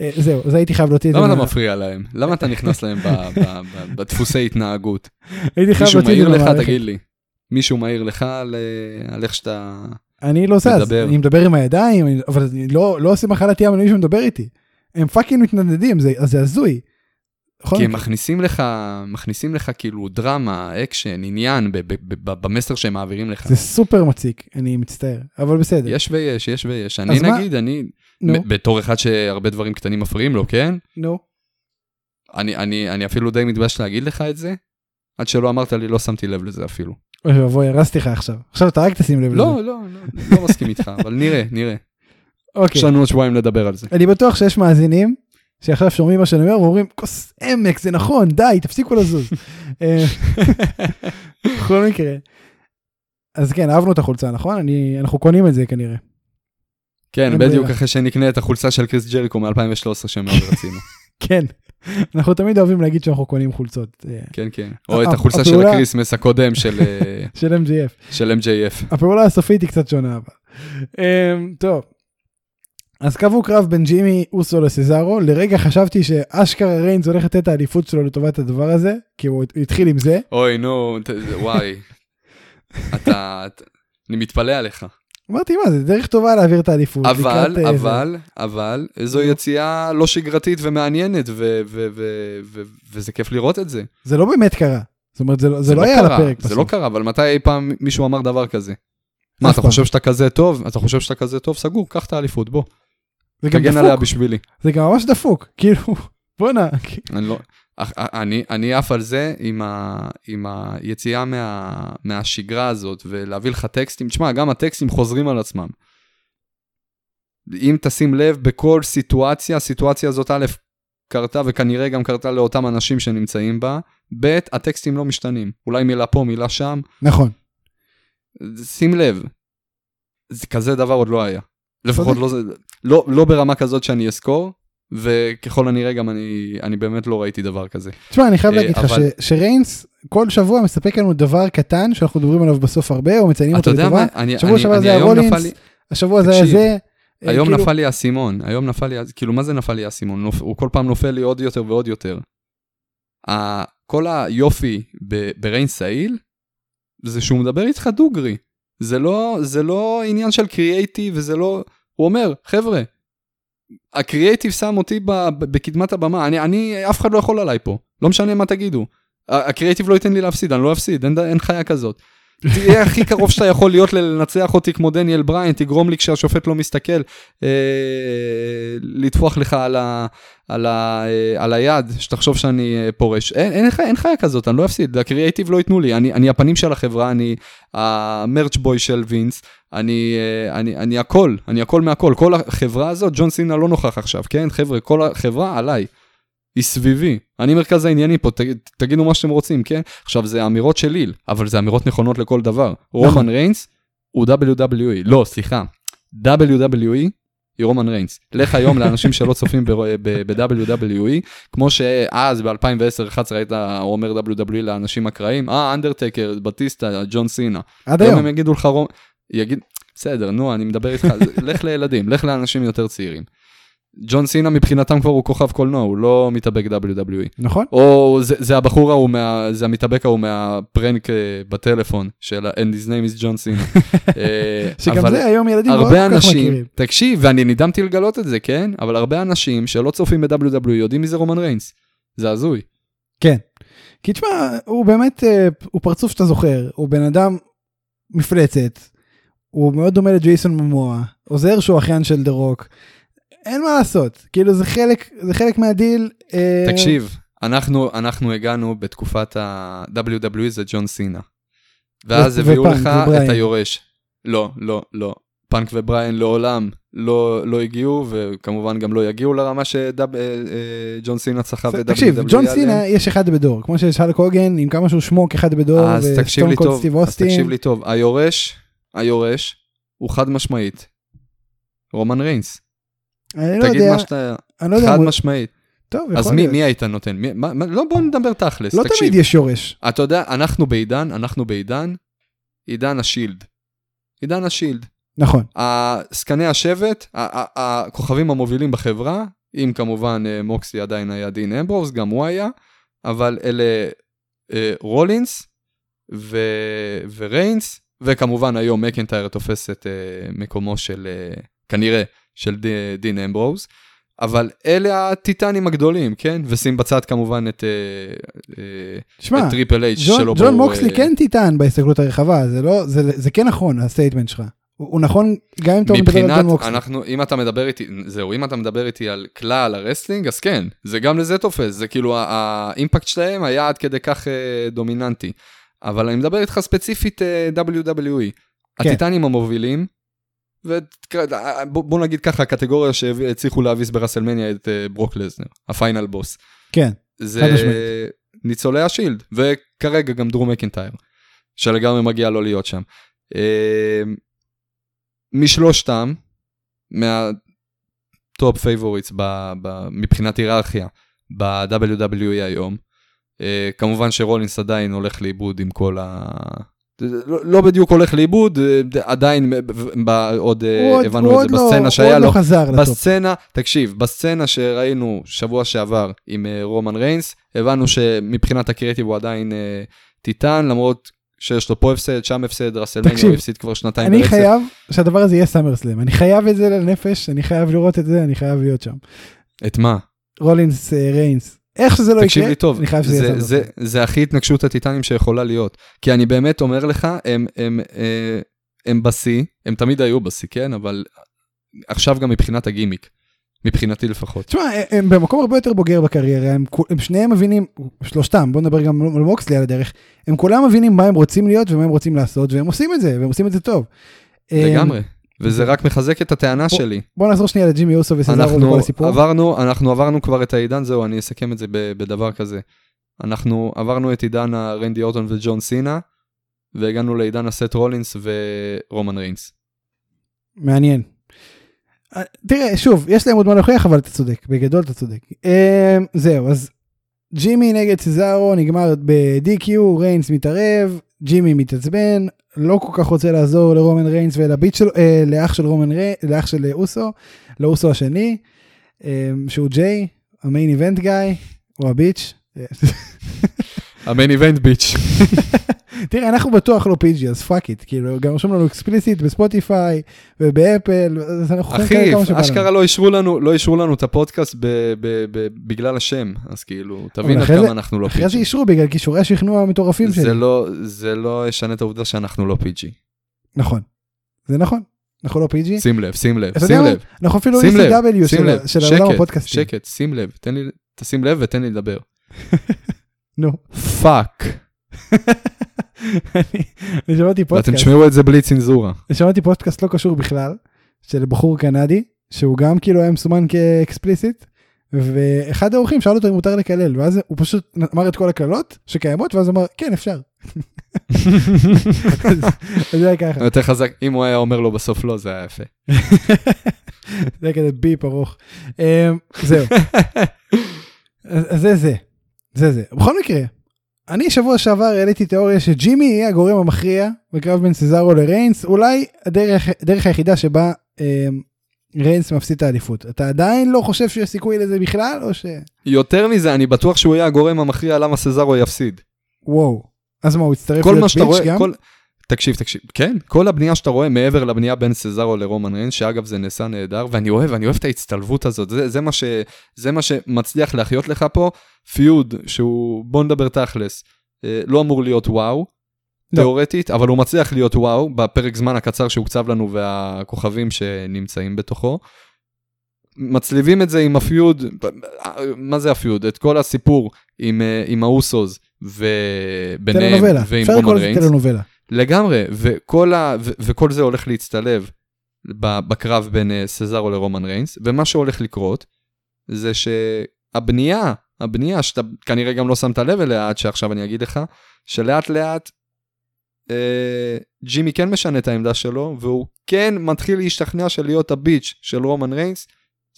אה, זהו, אז הייתי חייב להוציא את זה. למה אתה מפריע להם? למה אתה נכנס להם בדפוסי התנהגות? הייתי חייב מישהו להוציא את זה מעיר לך. תגיד לי. מישהו מעיר לך על אה, על איך שאתה... אני לא זז, מדבר. אני מדבר עם הידיים, אבל אני לא, לא עושה מחלת ים, אני מישהו מדבר איתי. הם fucking מתנדנדים, זה, זה הזוי. בכל כי הם. מכניסים לך, מכניסים לך כאילו דרמה, אקשן, עניין ב- ב- ב- במסר שהם מעבירים לך. זה סופר מציק, אני מצטער, אבל בסדר. יש ויש, יש ויש. אני נגיד, אני, נו, ב- בתור אחד שהרבה דברים קטנים מפריעים לו, כן? נו. אני, אני, אני אפילו די מתבייש להגיד לך את זה, עד שלא אמרת לי, לא שמתי לב לזה אפילו. אוי ואבוי, הרסתי לך עכשיו. עכשיו אתה רק תשים לב לזה. לא, לא, לא, לא מסכים איתך, אבל נראה, נראה. אוקיי. יש לנו עוד שבועיים לדבר על זה. אני בטוח שיש מאזינים שעכשיו שומעים מה שאני אומר ואומרים, כוס עמק, זה נכון, די, תפסיקו לזוז. אה, בכל מקרה. אז כן, אהבנו את החולצה, נכון? אני, אנחנו קונים את זה כנראה. כן, בדיוק. אחרי שנקנה את החולצה של קריס ג'ריקו מ-2013 שמאוד רצינו. כן. אנחנו תמיד אוהבים להגיד שאנחנו קונים חולצות אה, כן, כן. או את ה- החולצה של ה Christmas הקודם של אה, של MGF. של MJF. הפעולה הסופית היא קצת שונה אבל. אמ, טוב. אז קבעו קרב בין ג'ימי אוסו לסזארו, לרגע חשבתי שאשכרה ריינס הולך לתת את האליפות שלו לטובת הדבר הזה, כי הוא התחיל עם זה. אוי, נו, וואי. אתה- אני מתפלא עליך. אמרתי מה זה דרך טובה להעביר את האליפות. אבל, לקראת, אה, אבל, אבל, זו יציאה לא שגרתית ומעניינת, ו- ו- ו- ו- וזה כיף לראות את זה. זה, לא באמת קרה. זאת אומרת זה, לא- זה לא היה על הפרק זה בסוף. לא קרה, אבל מתי אי פעם מישהו אמר דבר כזה? מה, אתה פעם. חושב שאתה כזה טוב? אתה חושב שאתה כזה טוב? סגור, קח את האליפות, בוא. זה גם תגן עליה דפוק. בשבילי. זה גם ממש דפוק. כאילו בואנה. לא... אח- אני, אני עף על זה עם, ה, עם היציאה מה, מהשגרה הזאת ולהביא לך טקסטים. תשמע, גם הטקסטים חוזרים על עצמם. אם תשים לב, בכל סיטואציה, הסיטואציה הזאת א', קרתה וכנראה גם קרתה לאותם אנשים שנמצאים בה, ב', הטקסטים לא משתנים. אולי מילה פה, מילה שם. נכון. שים לב, זה כזה דבר עוד לא היה. לפחות. לא, לא, לא ברמה כזאת שאני אזכור, וככל הנראה גם אני, אני באמת לא ראיתי דבר כזה. תשמע אני חייב אה, להגיד לך אבל- שריינס כל שבוע מספק לנו דבר קטן שאנחנו מדברים עליו בסוף הרבה או מציינים אותו לטובה. שבוע שעבר זה היה רולינס, השבוע זה היה זה. אה, היום כאילו- נפל לי האסימון, היום נפל לי, כאילו מה זה נפל לי האסימון? הוא כל פעם נופל לי עוד יותר ועוד יותר. כל היופי ב- בריין סעיל, זה שהוא מדבר איתך דוגרי. זה לא, זה לא עניין של קריאייטיב וזה לא, הוא אומר, חבר'ה, הקריאייטיב שם אותי בקדמת הבמה, אני, אני, אף אחד לא יכול עליי פה, לא משנה מה תגידו. הקריאייטיב לא ייתן לי להפסיד, אני לא אפסיד, אין, אין חיה כזאת. תהיה הכי קרוב שאתה יכול להיות לנצח אותי כמו דניאל בריין, תגרום לי כשהשופט לא מסתכל, אה, לטפוח לך על, ה, על, ה, אה, על היד, שתחשוב שאני אה, פורש. אין, אין, אין חיה כזאת, אני לא אפסיד, הקריאייטיב לא ייתנו לי, אני, אני הפנים של החברה, אני המרץ' בוי של וינס, אני, אה, אני, אני הכל, אני הכל מהכל, כל החברה הזאת, ג'ון סינה לא נוכח עכשיו, כן חבר'ה, כל החברה עליי. היא סביבי, אני מרכז העניינים פה, ת, תגידו מה שאתם רוצים, כן? עכשיו זה אמירות של ליל, אבל זה אמירות נכונות לכל דבר. רומן ריינס הוא WWE, לא, סליחה, WWE היא רומן ריינס. לך היום לאנשים שלא צופים ב-WWE, כמו שאז ב-2010-2011 היית אומר WWE לאנשים אקראיים, אה, אנדרטקר, בטיסטה, ג'ון סינה. עד היום. הם יגידו לך, יגיד, בסדר, נו, אני מדבר איתך, לך לילדים, לך לאנשים יותר צעירים. ג'ון סינה מבחינתם כבר הוא כוכב קולנוע, הוא לא מתאבק WWE. נכון? או זה, זה הבחור ההוא, מה, זה המתאבק ההוא מהפרנק אה, בטלפון של And his name is John Cena. אה, שגם זה היום ילדים לא כל כך אנשים, מכירים. תקשיב, ואני נדהמתי לגלות את זה, כן? אבל הרבה אנשים שלא צופים ב-WWE יודעים מי זה רומן ריינס. זה הזוי. כן. כי תשמע, הוא באמת, אה, הוא פרצוף שאתה זוכר, הוא בן אדם מפלצת, הוא מאוד דומה לג'ייסון ממואה, עוזר שהוא אחיין של דה רוק. אין מה לעשות, כאילו זה חלק, זה חלק מהדיל. אה, תקשיב, אנחנו, אנחנו הגענו בתקופת ה-WWE זה ג'ון סינה. ואז ו- הביאו לך ובריין. את היורש. לא, לא, לא. פאנק ובריין לעולם לא, לא הגיעו, וכמובן גם לא יגיעו לרמה שג'ון סינה צחה ו-WWE. תקשיב, ג'ון סינה יש אחד בדור, כמו שיש הלק הוגן עם כמה שהוא שמוק אחד בדור, וסטון טוב, סטיב אז תקשיב אוסטין. לי טוב. היורש, היורש, הוא חד משמעית. רומן ריינס. אני לא תגיד יודע, מה שאתה... אני לא יודע, חד משמעית. טוב, אז מי. מי היית נותן? מי, מה, מה, לא, בוא נדבר תכלס. לא תקשיב, תמיד יש יורש. אתה יודע, אנחנו בעידן, אנחנו בעידן, עידן השילד. עידן השילד. נכון. זקני השבט, הכוכבים המובילים בחברה, אם כמובן אה, מוקסי עדיין היה דין אמברוז, גם הוא היה, אבל אלה אה, רולינס ו... וריינס, וכמובן היום מקנטייר תופס את אה, מקומו של, אה, כנראה, של. דין אמברוז. אבל אלה הטיטנים הגדולים, כן? ושים בצד כמובן את, אה, אה, את טריפל אייץ' ג'ון, שלו. ג'ון מוקסלי אה, כן טיטן בהסתכלות הרחבה, זה לא, זה, זה כן נכון ה statement שלך. הוא, הוא נכון גם אם אתה מדבר על ג'ון מוקסלי. אנחנו, אם אתה מדבר איתי, זהו, אם אתה מדבר איתי על כלל ה wrestling, אז כן, זה גם לזה תופס, זה כאילו ה impact שלהם היה עד כדי כך אה, דומיננטי. אבל אני מדבר איתך ספציפית אה, WWE. כן. הטיטנים המובילים, ובוא נגיד ככה, הקטגוריה שהצליחו להביס ברסלמניה את אה, ברוק לזנר, ה final boss. כן, זה. ניצולי השילד, וכרגע גם דרו מקינטייר, שלגמרי מגיע לו להיות שם. אה, משלושתם, מה top favorites מבחינת היררכיה ב-WWE היום, אה, כמובן שרולינס עדיין הולך לאיבוד עם כל ה... לא, לא בדיוק הולך לאיבוד, אה, עדיין עוד אה, הוא עוד, הבנו הוא את עוד זה לא, בסצנה הוא שהיה עוד לו. לא חזר ל top. בסצנה, תקשיב, בסצנה שראינו שבוע שעבר עם אה, רומן ריינס, הבנו שמבחינת הקריאטיב הוא עדיין טיטן, למרות שיש לו פה הפסד, שם הפסד, רסלמניה הוא הפסיד כבר שנתיים אני ברצף. חייב שהדבר הזה יהיה סאמר סלאם. אני חייב את זה לנפש, אני חייב לראות את זה, אני חייב להיות שם. את מה? רולינס ריינס. איך שזה לא תקשיב יקרה, לי טוב, אני חייב שזה זה, זה. זה הכי התנגשות הטיטנים שיכולה להיות. כי אני באמת אומר לך, הם, הם, אה, הם בשיא, הם תמיד היו בשיא, כן? אבל עכשיו גם מבחינת הגימיק, מבחינתי לפחות. תשמע, הם במקום הרבה יותר בוגר בקריירה, הם, הם שניהם מבינים, שלושתם, בוא נדבר גם על מוקסלי על הדרך, הם כולם מבינים מה הם רוצים להיות ומה הם רוצים לעשות, והם עושים את זה, והם עושים את זה טוב. לגמרי. וזה רק מחזק את הטענה בוא- שלי. בוא נעזור שנייה לג'ימי אוסו אנחנו וכל הסיפור. עברנו, אנחנו עברנו כבר את העידן, זהו, אני אסכם את זה בדבר כזה. אנחנו עברנו את עידן הרנדי אורטון וג'ון סינה, והגענו לעידן הסט רולינס ורומן ריינס. מעניין. אה, תראה, שוב, יש להם עוד מה להוכיח, אבל אתה צודק, בגדול אתה צודק. אה, זהו, אז ג'ימי נגד סזארו נגמר ב-DQ, ריינס מתערב, ג'ימי מתעצבן, לא כל כך רוצה לעזור לרומן ריינס ול bitch שלו, אה, לאח של רומן ריינס, לאח של אוסו, לאוסו השני, אה, שהוא ג'יי, ה main event guy, הוא ה bitch. ה main event bitch. תראה, אנחנו בטוח לא PG, אז fuck it, כאילו, גם רשום לנו explicit בספוטיפיי ובאפל, אז אנחנו אחי, כאלה כמה שבא לנו. אשכרה לא אישרו לנו, לא אישרו לנו את הפודקאסט ב- ב- ב- בגלל השם, אז כאילו, תבין עד כמה אנחנו לא אחרי זה PG. אישרו בגלל כישורי השכנוע המטורפים שלי. זה לא, זה לא ישנה את העובדה שאנחנו לא PG. נכון. זה נכון. אנחנו לא PG. שים לב, שים לב, שים? לב. אנחנו אפילו ECW של- העולם שקט, הפודקאסטים. שקט, שים לב, תשים לב ותן לי לדבר. נו. fuck. אני- שמעתי ואתם פודקאסט, תשמעו את זה בלי צנזורה. אני שמעתי פודקאסט לא קשור בכלל, של בחור קנדי, שהוא גם כאילו היה מסומן כ explicit, ואחד האורחים שאל אותו אם מותר לקלל, ואז הוא פשוט אמר את כל הקללות שקיימות, ואז הוא אמר, כן, אפשר. זה היה ככה. יותר חזק, אם הוא היה אומר לו בסוף לא, זה היה יפה. זה כזה ביפ ארוך. אמ, זהו. אז זה זה. זה זה. בכל מקרה, אני שבוע שעבר העליתי תיאוריה שג'ימי יהיה הגורם המכריע בקרב בין סזארו לריינס, אולי הדרך, הדרך היחידה שבה אמ, ריינס מפסיד את האליפות. אתה עדיין לא חושב שיש סיכוי לזה בכלל, או ש... יותר מזה, אני בטוח שהוא יהיה הגורם המכריע למה סזארו יפסיד. וואו. אז מה, הוא יצטרף להיות ביץ' רואה, גם? כל... תקשיב, תקשיב, כן, כל הבנייה שאתה רואה מעבר לבנייה בין סזארו לרומן ריינס, שאגב זה נעשה נהדר, ואני אוהב, אני אוהב את ההצטלבות הזאת, זה, זה, מה ש, זה מה שמצליח להחיות לך פה, פיוד שהוא, בוא נדבר תכלס, אה, לא אמור להיות וואו, לא. תיאורטית, אבל הוא מצליח להיות וואו בפרק זמן הקצר שהוקצב לנו והכוכבים שנמצאים בתוכו. מצליבים את זה עם ה feud, מה זה ה feud? את כל הסיפור עם, אה, עם האוסוס וביניהם. ועם אפשר רומן לקרוא לזה ריינס. טלנובלה. לגמרי, וכל, ה, ו, וכל זה הולך להצטלב בקרב בין אה, סזארו לרומן ריינס, ומה שהולך לקרות זה שהבנייה, הבנייה שאתה כנראה גם לא שמת לב אליה עד שעכשיו אני אגיד לך, שלאט לאט אה, ג'ימי כן משנה את העמדה שלו, והוא כן מתחיל להשתכנע של להיות הביץ' של רומן ריינס,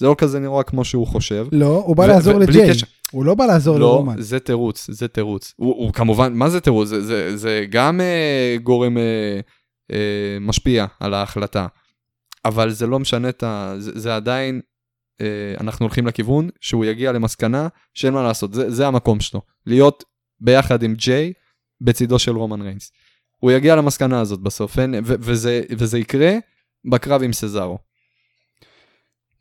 זה לא כזה נראה כמו שהוא חושב. לא, הוא בא לעזור לג'יי. קשר- הוא לא בא לעזור לא, לרומן. זה תירוץ, זה תירוץ. הוא, הוא כמובן, מה זה תירוץ? זה, זה, זה גם אה, גורם אה, אה, משפיע על ההחלטה, אבל זה לא משנה את ה... זה, זה עדיין, אה, אנחנו הולכים לכיוון שהוא יגיע למסקנה שאין מה לעשות, זה, זה המקום שלו. להיות ביחד עם ג'יי בצידו של רומן ריינס. הוא יגיע למסקנה הזאת בסוף, אין, ו, וזה, וזה יקרה בקרב עם סזארו.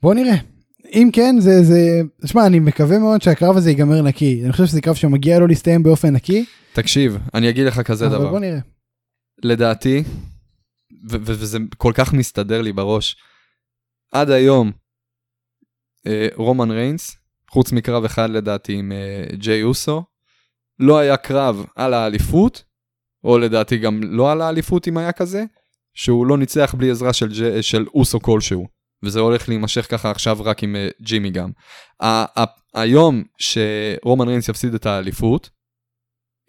בוא נראה. אם כן, זה, זה, תשמע, אני מקווה מאוד שהקרב הזה ייגמר נקי. אני חושב שזה קרב שמגיע לו להסתיים באופן נקי, תקשיב, אני אגיד לך כזה אבל דבר. בוא נראה. לדעתי, וזה כל כך מסתדר לי בראש, עד היום, אה, רומן ריינס, חוץ מקרב אחד לדעתי עם אה, ג'יי אוסו, לא היה קרב על האליפות, או לדעתי גם לא על האליפות אם היה כזה, שהוא לא ניצח בלי עזרה של, ג'י, של אוסו כלשהו. וזה הולך להימשך ככה עכשיו רק עם אה, ג'ימי גם. היום שרומן ריינס יפסיד את האליפות,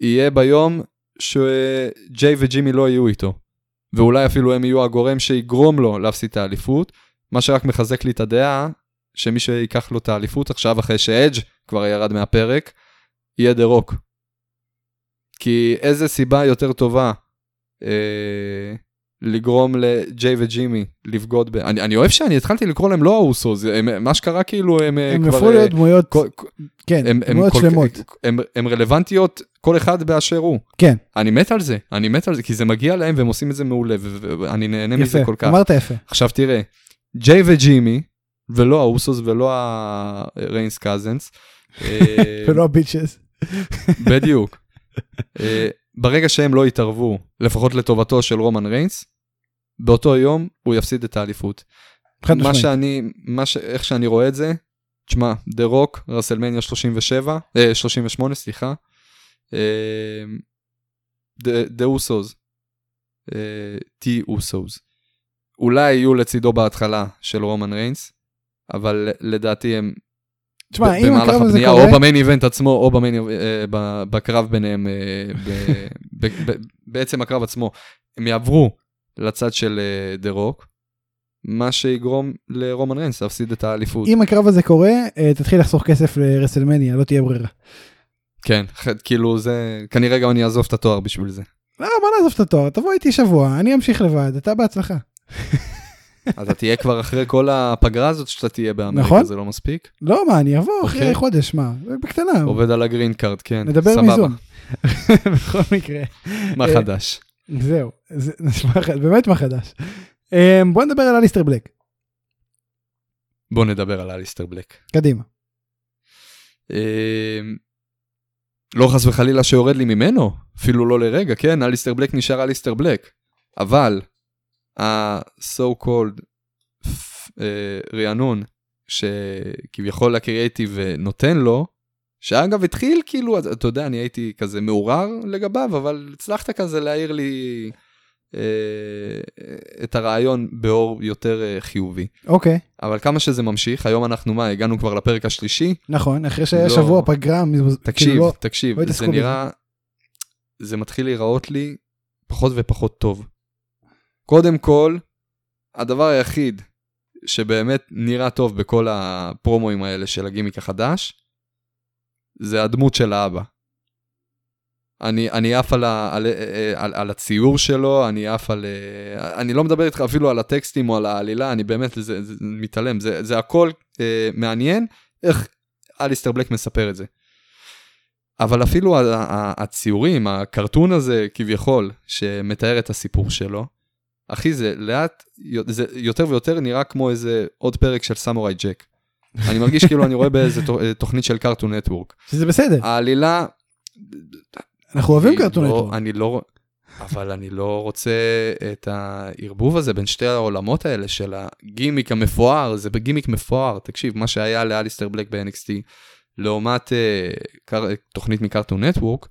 יהיה ביום שג'יי וג'ימי לא יהיו איתו. ואולי אפילו הם יהיו הגורם שיגרום לו להפסיד את האליפות, מה שרק מחזק לי את הדעה שמי שיקח לו את האליפות עכשיו אחרי שאדג' כבר ירד מהפרק, יהיה דה רוק. כי איזה סיבה יותר טובה אה, לגרום לג'יי וג'ימי לבגוד ב... אני, אני אוהב שאני התחלתי לקרוא להם לא האוסו, זה, הם, מה שקרה כאילו הם, אה, הם כבר... הפכו אה, להיות דמויות, כל- כן, הם, הם, דמויות כל- שלמות. הם, הם רלוונטיות כל אחד באשר הוא. כן, אני מת על זה, אני מת על זה, כי זה מגיע להם והם עושים את זה מעולה, ואני נהנה מזה יפה, כל כך. אמרת יפה. עכשיו תראה, ג'יי וג'ימי, ולא האוסוס ולא הריינס cousins, אה, ולא ה bitches. בדיוק. ברגע שהם לא יתערבו, לפחות לטובתו של רומן ריינס, באותו יום הוא יפסיד את האליפות. חד משמעית. שאני, מה ש... איך שאני רואה את זה, תשמע, דה רוק, רסלמניה 37, אה, 38, סליחה, דה- אוסוס, אה, טי אוסוס, אולי יהיו לצידו בהתחלה של רומן ריינס, אבל לדעתי הם תשמע, ב- אם במהלך הקרב הזה הבנייה, קורה, או ב main event עצמו, או ב main, אה, ב- בקרב ביניהם, אה, ב- ב- ב- בעצם הקרב עצמו, הם יעברו לצד של אה, דה רוק, מה שיגרום לרומן ריינס להפסיד את האליפות. אם הקרב הזה קורה, אה, תתחיל לחסוך כסף לרסלמניה, לא תהיה ברירה. כן, כאילו זה, כנראה גם אני אעזוב את התואר בשביל זה. לא, מה לעזוב את התואר, תבוא איתי שבוע, אני אמשיך לבד, אתה בהצלחה. אתה תהיה כבר אחרי כל הפגרה הזאת שאתה תהיה באמריקה, נכון. זה לא מספיק? לא, מה, אני אבוא אחרי אוקיי. חודש, מה, בקטנה, עובד על ה green card, כן. נדבר סבבה. מיזון. בכל מקרה, מה אה, חדש? זהו, זה נשמע באמת מה חדש. אה, בוא נדבר על אליסטר בלק, בוא נדבר על אליסטר בלק. קדימה. אה, לא חס וחלילה שיורד לי ממנו, אפילו לא לרגע, כן, אליסטר בלק נשאר אליסטר בלק. אבל ה-so called אה, רענון, שכביכול הקריאייטיב נותן לו, שאגב התחיל כאילו, אתה יודע, אני הייתי כזה מעורר לגביו, אבל הצלחת כזה להעיר לי אה, את הרעיון באור יותר אה, חיובי. אוקיי, אבל כמה שזה ממשיך, היום אנחנו מה, הגענו כבר לפרק השלישי? נכון, אחרי שהיה לא. שבוע פגרה, מז- תקשיב, כאילו לא- תקשיב, לא זה נראה, זה מתחיל להיראות לי פחות ופחות טוב. קודם כל, הדבר היחיד שבאמת נראה טוב בכל הפרומואים האלה של הגימיק החדש, זה הדמות של האבא. אני, אני עף על, ה, על, על, על הציור שלו, אני עף על... אני לא מדבר איתך אפילו על הטקסטים או על העלילה, אני באמת זה, זה מתעלם. זה, זה הכל אה, מעניין איך אליסטר בלק מספר את זה. אבל אפילו הציורים, הקרטון הזה כביכול, שמתאר את הסיפור שלו, אחי, זה לאט, זה יותר ויותר נראה כמו איזה עוד פרק של סמוראי ג'ק. אני מרגיש כאילו אני רואה באיזה תוכנית של קרטון נטוורק. שזה בסדר. העלילה... אנחנו אוהבים קרטון נטוורק. לא, אני לא... אבל אני לא רוצה את הערבוב הזה בין שתי העולמות האלה של הגימיק המפואר, זה בגימיק מפואר. תקשיב, מה שהיה לאליסטר בלק ב-NXT, לעומת uh, תוכנית מקרטון נטוורק,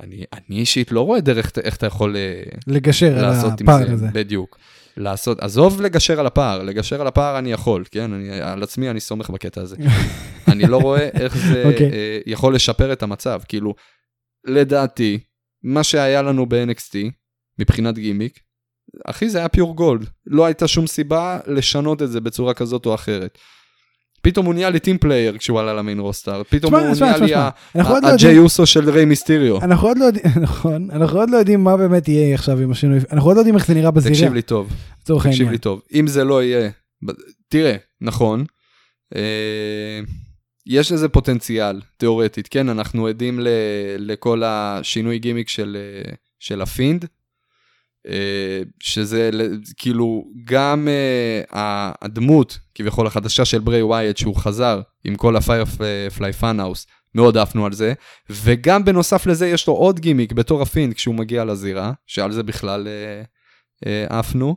אני, אני אישית לא רואה דרך איך אתה יכול אה, לגשר על הפער הזה. בדיוק. לעשות, עזוב לגשר על הפער, לגשר על הפער אני יכול, כן? אני, על עצמי אני סומך בקטע הזה. אני לא רואה איך זה okay. אוקיי. אה, יכול לשפר את המצב. כאילו, לדעתי, מה שהיה לנו ב-NXT, מבחינת גימיק, אחי זה היה pure gold. לא הייתה שום סיבה לשנות את זה בצורה כזאת או אחרת. פתאום הוא נהיה לי team player כשהוא עלה ל main roster, פתאום הוא נהיה לי הג'יי יוסו של ריי מיסטיריו. אנחנו עוד לא יודעים, נכון, אנחנו עוד לא יודעים מה באמת יהיה עכשיו עם השינוי, אנחנו עוד לא יודעים איך זה נראה בזירה. תקשיב לי טוב, תקשיב לי טוב, אם זה לא יהיה, תראה, נכון, אה, יש לזה פוטנציאל, תיאורטית, כן, אנחנו עדים לכל השינוי גימיק של הפינד, אה, שזה כאילו גם אה, הדמות כביכול החדשה של ברי ווייט שהוא חזר עם כל ה Firefly Funhouse, מאוד עפנו על זה, וגם בנוסף לזה יש לו עוד גימיק בתור הפינד כשהוא מגיע לזירה, שעל זה בכלל אה, עפנו.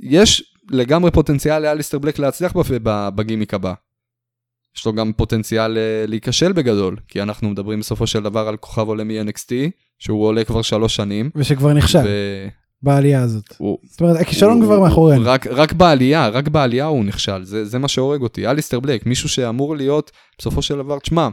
יש לגמרי פוטנציאל לאליסטר בלק להצליח בגימיק הבא. יש לו גם פוטנציאל להיכשל בגדול, כי אנחנו מדברים בסופו של דבר על כוכב עולה מ-NXT, שהוא עולה כבר שלוש שנים. ושכבר נכשל. ו... בעלייה הזאת. הוא, זאת אומרת, הכישלון כבר מאחורינו. רק, רק בעלייה, רק בעלייה הוא נכשל, זה, זה מה שהורג אותי. אליסטר בלק, מישהו שאמור להיות, בסופו של דבר, תשמע,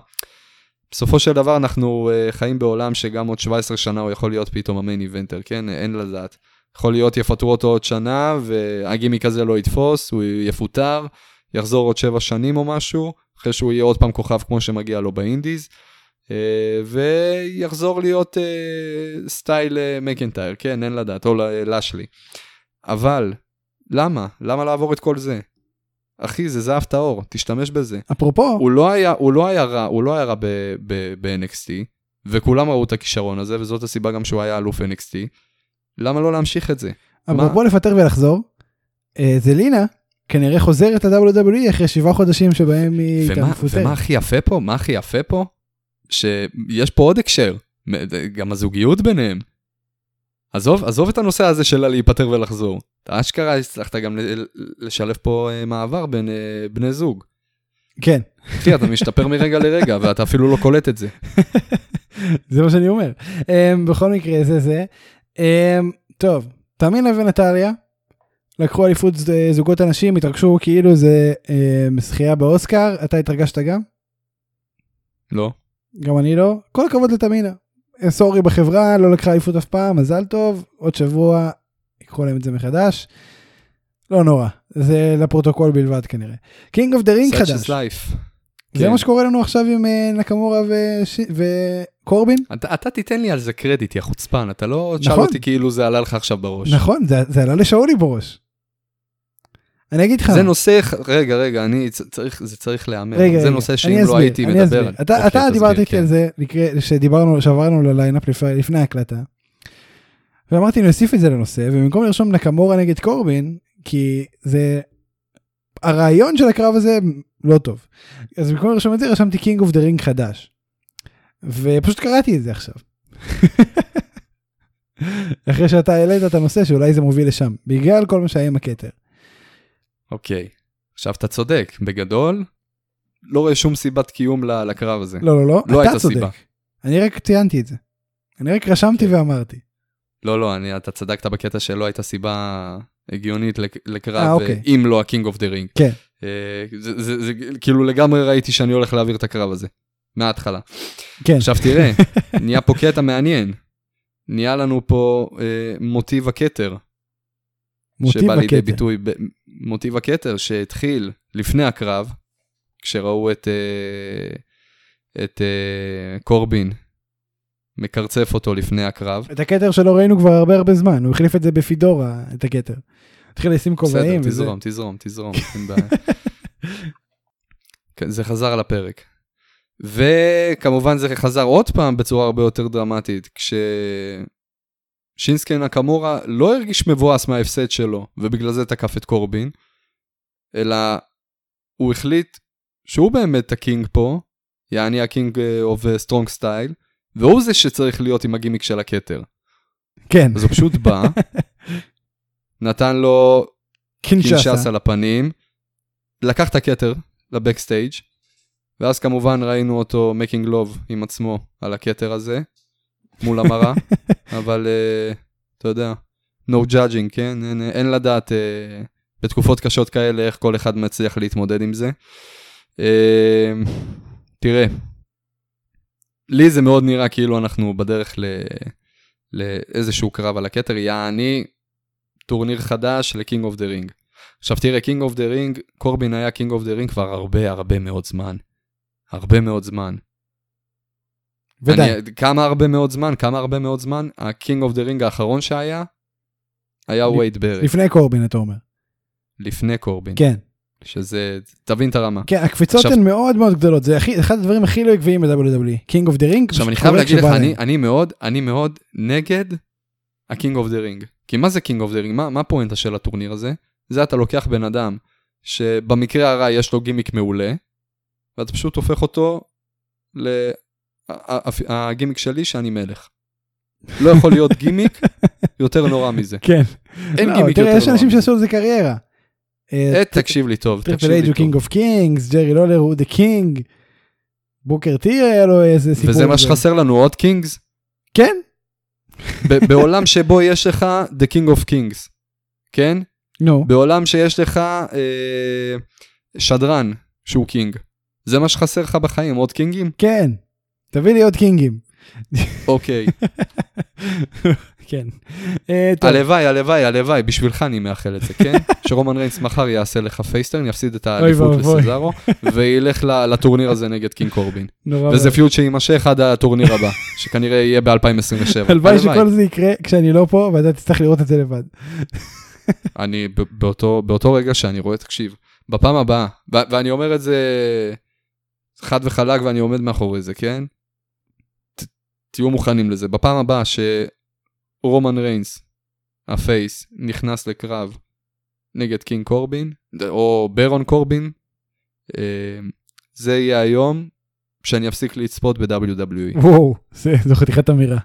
בסופו של דבר אנחנו uh, חיים בעולם שגם עוד 17 שנה הוא יכול להיות פתאום המיין איבנטר, כן? אין לדעת. יכול להיות יפטרו אותו עוד שנה, והגימיק הזה לא יתפוס, הוא יפוטר, יחזור עוד 7 שנים או משהו, אחרי שהוא יהיה עוד פעם כוכב כמו שמגיע לו באינדיז. אה, ויחזור להיות אה, סטייל אה, מקנטייר, כן, אין לדעת, או לשלי. אבל, למה? למה לעבור את כל זה? אחי, זה זהב טהור, תשתמש בזה. אפרופו... הוא לא היה, הוא לא היה רע, הוא לא היה רע ב-NXT, וכולם ראו את הכישרון הזה, וזאת הסיבה גם שהוא היה אלוף NXT. למה לא להמשיך את זה? אפרופו לפטר ולחזור, זה לינה כנראה חוזרת ל-WWE אחרי שבעה חודשים שבהם היא הייתה מפוטרת. ומה הכי יפה פה? מה הכי יפה פה? שיש פה עוד הקשר, גם הזוגיות ביניהם. עזוב, עזוב את הנושא הזה של להיפטר ולחזור. אתה אשכרה הצלחת גם לשלב פה אה, מעבר בין אה, בני זוג. כן. אחי, אתה משתפר מרגע לרגע, ואתה אפילו לא קולט את זה. זה מה שאני אומר. Um, בכל מקרה, זה זה. Um, טוב, תאמין לב ונטליה, לקחו אליפות זוגות אנשים, התרגשו כאילו זה um, זכייה באוסקר, אתה התרגשת גם? לא. גם אני לא. כל הכבוד לתמינה. סורי בחברה, לא לקחה אליפות אף פעם, מזל טוב, עוד שבוע ייקחו להם את זה מחדש. לא נורא, זה לפרוטוקול בלבד כנראה. King of the Ring חדש. זה כן. מה שקורה לנו עכשיו עם אה, נקמורה וש... וקורבין? אתה, אתה תיתן לי על זה קרדיט, יא חוצפן, אתה לא נכון. תשאל אותי כאילו זה עלה לך עכשיו בראש. נכון, זה, זה עלה לשאולי בראש. אני אגיד לך. זה נושא, רגע, רגע, אני צריך, זה צריך להיאמר. רגע, זה נושא שאם לא הייתי מדבר. אתה, אתה דיברת איתי כן. על זה, שדיברנו, שעברנו ל lineup לפני ההקלטה. ואמרתי, נוסיף את זה לנושא, ובמקום לרשום נקמורה נגד קורבין, כי זה... הרעיון של הקרב הזה לא טוב. אז במקום לרשום את זה, רשמתי King of the Ring חדש. ופשוט קראתי את זה עכשיו. אחרי שאתה העלית את הנושא שאולי זה מוביל לשם, בגלל כל מה שהיה עם הכתר. אוקיי, עכשיו אתה צודק, בגדול, לא רואה שום סיבת קיום לקרב הזה. לא, לא, לא, לא אתה צודק. סיבה. אני רק ציינתי את זה. אני רק רשמתי כן. ואמרתי. לא, לא, אני, אתה צדקת בקטע שלא הייתה סיבה הגיונית לקרב, אה, אוקיי. אם לא ה King of the Ring. כן. אה, זה, זה, זה, כאילו לגמרי ראיתי שאני הולך להעביר את הקרב הזה, מההתחלה. כן. עכשיו תראה, נהיה פה קטע מעניין. נהיה לנו פה אה, מוטיב הכתר. מוטיב שבא לידי ביטוי, ב, מוטיב הכתר שהתחיל לפני הקרב, כשראו את, אה, את אה, קורבין מקרצף אותו לפני הקרב. את הכתר שלו ראינו כבר הרבה הרבה זמן, הוא החליף את זה בפידורה, את הכתר. התחיל לשים כובעים. בסדר, תזרום, תזרום, תזרום, אין בעיה. כן, זה חזר על הפרק. וכמובן זה חזר עוד פעם בצורה הרבה יותר דרמטית, כששינסקי נקמורה לא הרגיש מבואס מההפסד שלו, ובגלל זה תקף את קורבין, אלא הוא החליט שהוא באמת ה king פה, יעני ה King of Strong Style, והוא זה שצריך להיות עם הגימיק של הכתר. כן. אז הוא פשוט בא, נתן לו קינשאסה על הפנים, לקח את הכתר ל backstage, ואז כמובן ראינו אותו making love עם עצמו על הכתר הזה, מול המראה, אבל אה, אתה יודע, no judging, כן? אין, אין לדעת אה, בתקופות קשות כאלה איך כל אחד מצליח להתמודד עם זה. אה, תראה, לי זה מאוד נראה כאילו אנחנו בדרך ל... לאיזשהו קרב על הכתר, יעני טורניר חדש ל King of the Ring. עכשיו תראה, King of the Ring, קורבין היה King of the Ring כבר הרבה הרבה מאוד זמן. הרבה מאוד זמן. ודי. אני, כמה הרבה מאוד זמן, כמה הרבה מאוד זמן, ה king of the ring האחרון שהיה, היה וייד בארט. לפני קורבין, אתה אומר. לפני קורבין. כן. שזה, תבין את הרמה. כן, הקפיצות עכשיו- הן מאוד מאוד גדולות, זה הכי- אחד הדברים הכי לא עקביים ב-WWE. king of the ring. עכשיו אני חייב להגיד לך, אני, אני מאוד, אני מאוד נגד ה king of the ring. כי מה זה king of the ring? מה, מה הפואנטה של הטורניר הזה? זה אתה לוקח בן אדם שבמקרה הרע יש לו גימיק מעולה, ואתה פשוט הופך אותו ל... הגימיק שלי שאני מלך. לא יכול להיות גימיק יותר נורא מזה. כן. אין לא, גימיק יותר נורא יש אנשים מזה. שעשו לזה קריירה. אה, אה, תקשיב לי טוב, תקשיב לי הוא קינג טוב. אוף קינגס, ג'רי לולר הוא the king. בוקר טי היה לו איזה סיפור. וזה מה. שחסר לנו, עוד kings? כן, בעולם שבו יש לך The King of Kings, כן? נו. בעולם שיש לך אה, שדרן שהוא king. זה מה שחסר לך בחיים, עוד קינגים? כן. תביא לי עוד קינגים. אוקיי. כן. אה. הלוואי, הלוואי, הלוואי, בשבילך אני מאחל את זה, כן? שרומן ריינס מחר יעשה לך face turn, יפסיד את האליפות. לסזארו, וילך לטורניר הזה נגד king קורבין. וזה. feud שיימשך עד הטורניר הבא, שכנראה יהיה ב-2027. הלוואי שכל זה יקרה כשאני לא פה ואתה תצטרך לראות את זה לבד. אני באותו, רגע שאני רואה, תקשיב, בפעם הבאה, ואני אומר את זה חד וחלק ואני עומד מאחורי זה, כן? תהיו מוכנים לזה. בפעם הבאה שרומן ריינס, ה face, נכנס לקרב נגד king קורבין, או ברון קורבין, אה, זה יהיה היום שאני אפסיק לצפות ב-WWE. וואו, זה- זו חתיכת אמירה.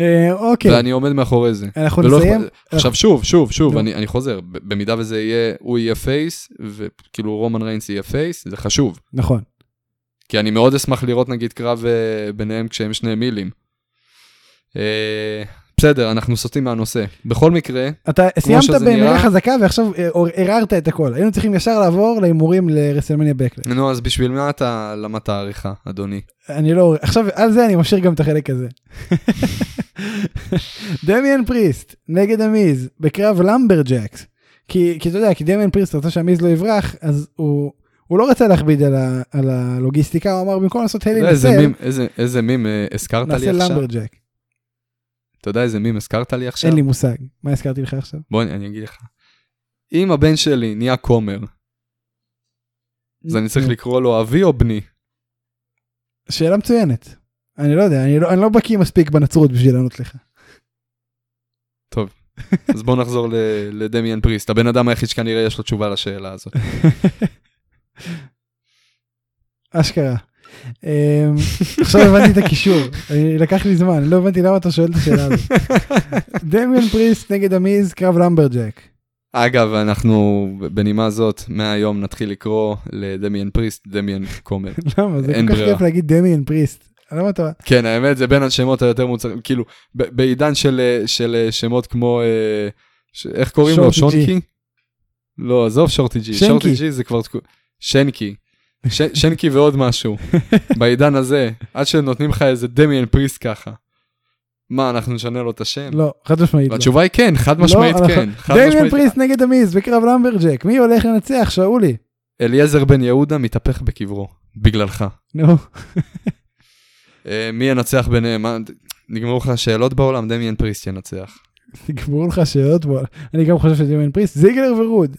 אה, אוקיי, ואני עומד מאחורי זה. אנחנו ולא נסיים. עכשיו שוב, שוב, שוב. אני, אני חוזר, במידה וזה יהיה, הוא יהיה face, וכאילו רומן ריינס יהיה face, זה חשוב. נכון. כי אני מאוד אשמח לראות נגיד קרב אה, ביניהם כשהם שני מילים. אה, בסדר, אנחנו סוטים מהנושא. בכל מקרה, אתה סיימת במילה חזקה ועכשיו אה, ערערת את הכל. היינו צריכים ישר לעבור להימורים לרסלמניה בקלאש. נו, אז בשביל מה אתה למדת העריכה, אדוני? אני לא... עכשיו, על זה אני משאיר גם את החלק הזה. דמיאן פריסט נגד המיז בקרב למברג'קס. כי, כי אתה יודע, כי דמיאן פריסט רצה שהמיז לא יברח, אז הוא, הוא לא רצה להכביד על, ה, על הלוגיסטיקה, הוא אמר במקום לעשות הלי נסל, מים- איזה- מים אה, הזכרת לי נעשה עכשיו? למברג'ק. אתה יודע איזה מים הזכרת לי עכשיו? אין לי מושג. מה הזכרתי לך עכשיו? בוא אני אני אגיד לך. אם הבן שלי נהיה כומר, אז אני צריך. לקרוא לו אבי או בני? שאלה מצוינת. אני לא יודע, אני לא, אני לא בקיא מספיק בנצרות בשביל לענות לך. טוב, אז בוא נחזור ל- לדמיאן פריסט, הבן אדם היחיד שכנראה יש לו תשובה לשאלה הזאת. אשכרה. אמ, עכשיו הבנתי את הקישור, לקח לי זמן, לא הבנתי למה אתה שואל את השאלה הזאת. דמיאן פריסט נגד המיז, קרב למברג'ק. אגב, אנחנו בנימה זאת, מהיום נתחיל לקרוא לדמיאן פריסט, דמיאן קומר. למה? זה כל כך. כיף להגיד דמיאן פריסט. למה אתה... כן, האמת זה בין השמות היותר מוצרים, כאילו, בעידן של, של שמות כמו, אה, איך קוראים לו? שונקי? לא, עזוב שורטי ג'י. שורטי ג'י זה כבר, שנקי. ש- שנקי ועוד משהו. בעידן הזה, עד שנותנים לך איזה דמיאן פריסט ככה. מה, אנחנו נשנה לו את השם? לא, חד משמעית לא. והתשובה היא כן, חד משמעית לא, כן. חד דמיאן משמעית. פריסט נגד המיז בקרב lumberjack, מי הולך לנצח? שאולי. אליעזר בן יהודה מתהפך בקברו, בגללך. נו, אה, מי ינצח ביניהם? נגמרו לך השאלות בעולם, דמיאן פריסט ינצח. נגמרו לך שאלות בו. אני גם חושב שדמיאן פריסט, זיגלר ורוד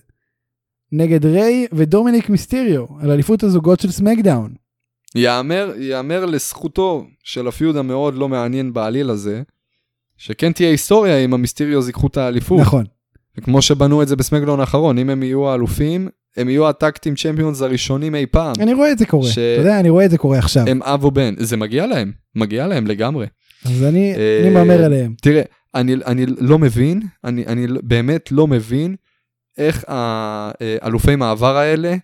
נגד ריי ודומיניק מיסטיריו, על אליפות הזוגות של סמקדאון. יאמר, יאמר לזכותו של הפיוד המאוד לא מעניין בעליל הזה, שכן תהיה היסטוריה אם המיסטיריוז ייקחו את האליפות. נכון. כמו שבנו את זה בסמקדאון האחרון, אם הם יהיו האלופים, הם יהיו הטקטים צ'מפיונס הראשונים אי פעם. אני רואה את זה קורה. ש- אתה יודע, אני רואה את זה קורה עכשיו. הם אב ובן, זה מגיע להם, מגיע להם לגמרי. אז אני אה, אני מהמר עליהם. תראה, אני, אני לא מבין, אני, אני באמת לא מבין איך האלופי מעבר האלה,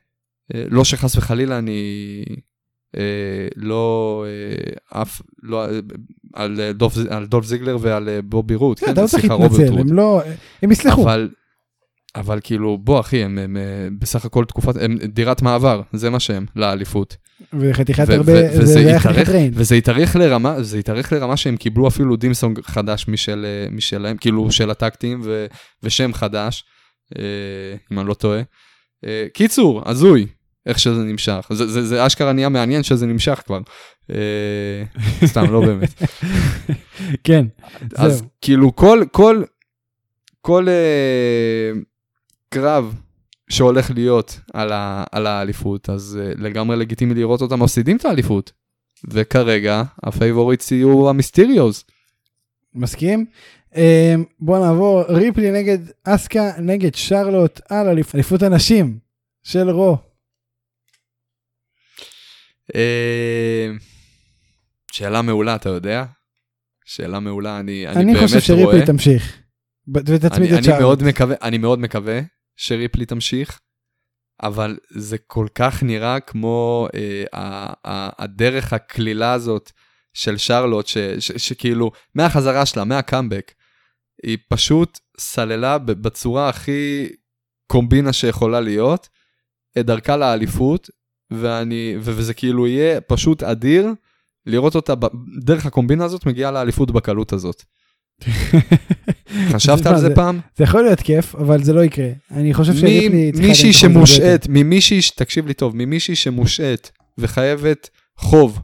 אה, לא שחס וחלילה אני אה, לא אה, אף, לא, אה, על, אה, דולף, על דולף זיגלר ועל אה, בובי רוט, אתה לא צריך להתנצל. הם לא, הם יסלחו. אבל, אבל כאילו, בוא אחי, הם, הם, אה, בסך הכל תקופת, הם דירת מעבר, זה מה שהם, לאליפות. וחתיכת הרבה, זה היה חתיכת ריין. וזה התארך לרמה, זה התארך לרמה שהם קיבלו אפילו דימסונג חדש משל, אה, משלהם, כאילו של הטקטים ושם חדש, אה, אם אני לא טועה. אה, קיצור, הזוי, איך שזה נמשך. זה, זה, זה אשכרה נהיה מעניין שזה נמשך כבר. אה, סתם, לא באמת. כן, אז זהו. כאילו כל, כל, כל אה, קרב שהולך להיות על, ה, על האליפות, אז אה, לגמרי לגיטימי לראות אותם מפסידים את האליפות. וכרגע ה favorites יהיו המיסטיריוז. מסכים? אה, בוא נעבור, ריפלי נגד אסקה נגד שרלוט על אליפ- אליפות הנשים של רו. אה, שאלה מעולה, אתה יודע? שאלה מעולה, אני, אני, אני באמת חושב שריפלי רואה. תמשיך. ותצמיד אני, את אני שרלוט. אני מאוד מקווה שריפלי תמשיך, אבל זה כל כך נראה כמו אה, ה, ה, הדרך הקלילה הזאת של שרלוט, ש, ש, שכאילו, מהחזרה שלה, מהקאמבק, היא פשוט סללה בצורה הכי קומבינה שיכולה להיות, את דרכה לאליפות, ואני, וזה כאילו יהיה פשוט אדיר לראות אותה דרך הקומבינה הזאת מגיעה לאליפות בקלות הזאת. חשבת על זה זה- פעם? זה יכול להיות כיף, אבל זה לא יקרה. אני חושב שריפלי צריכה... מישהי. שמושעת, ממישהי, תקשיב לי טוב, ממישהי שמושעת וחייבת חוב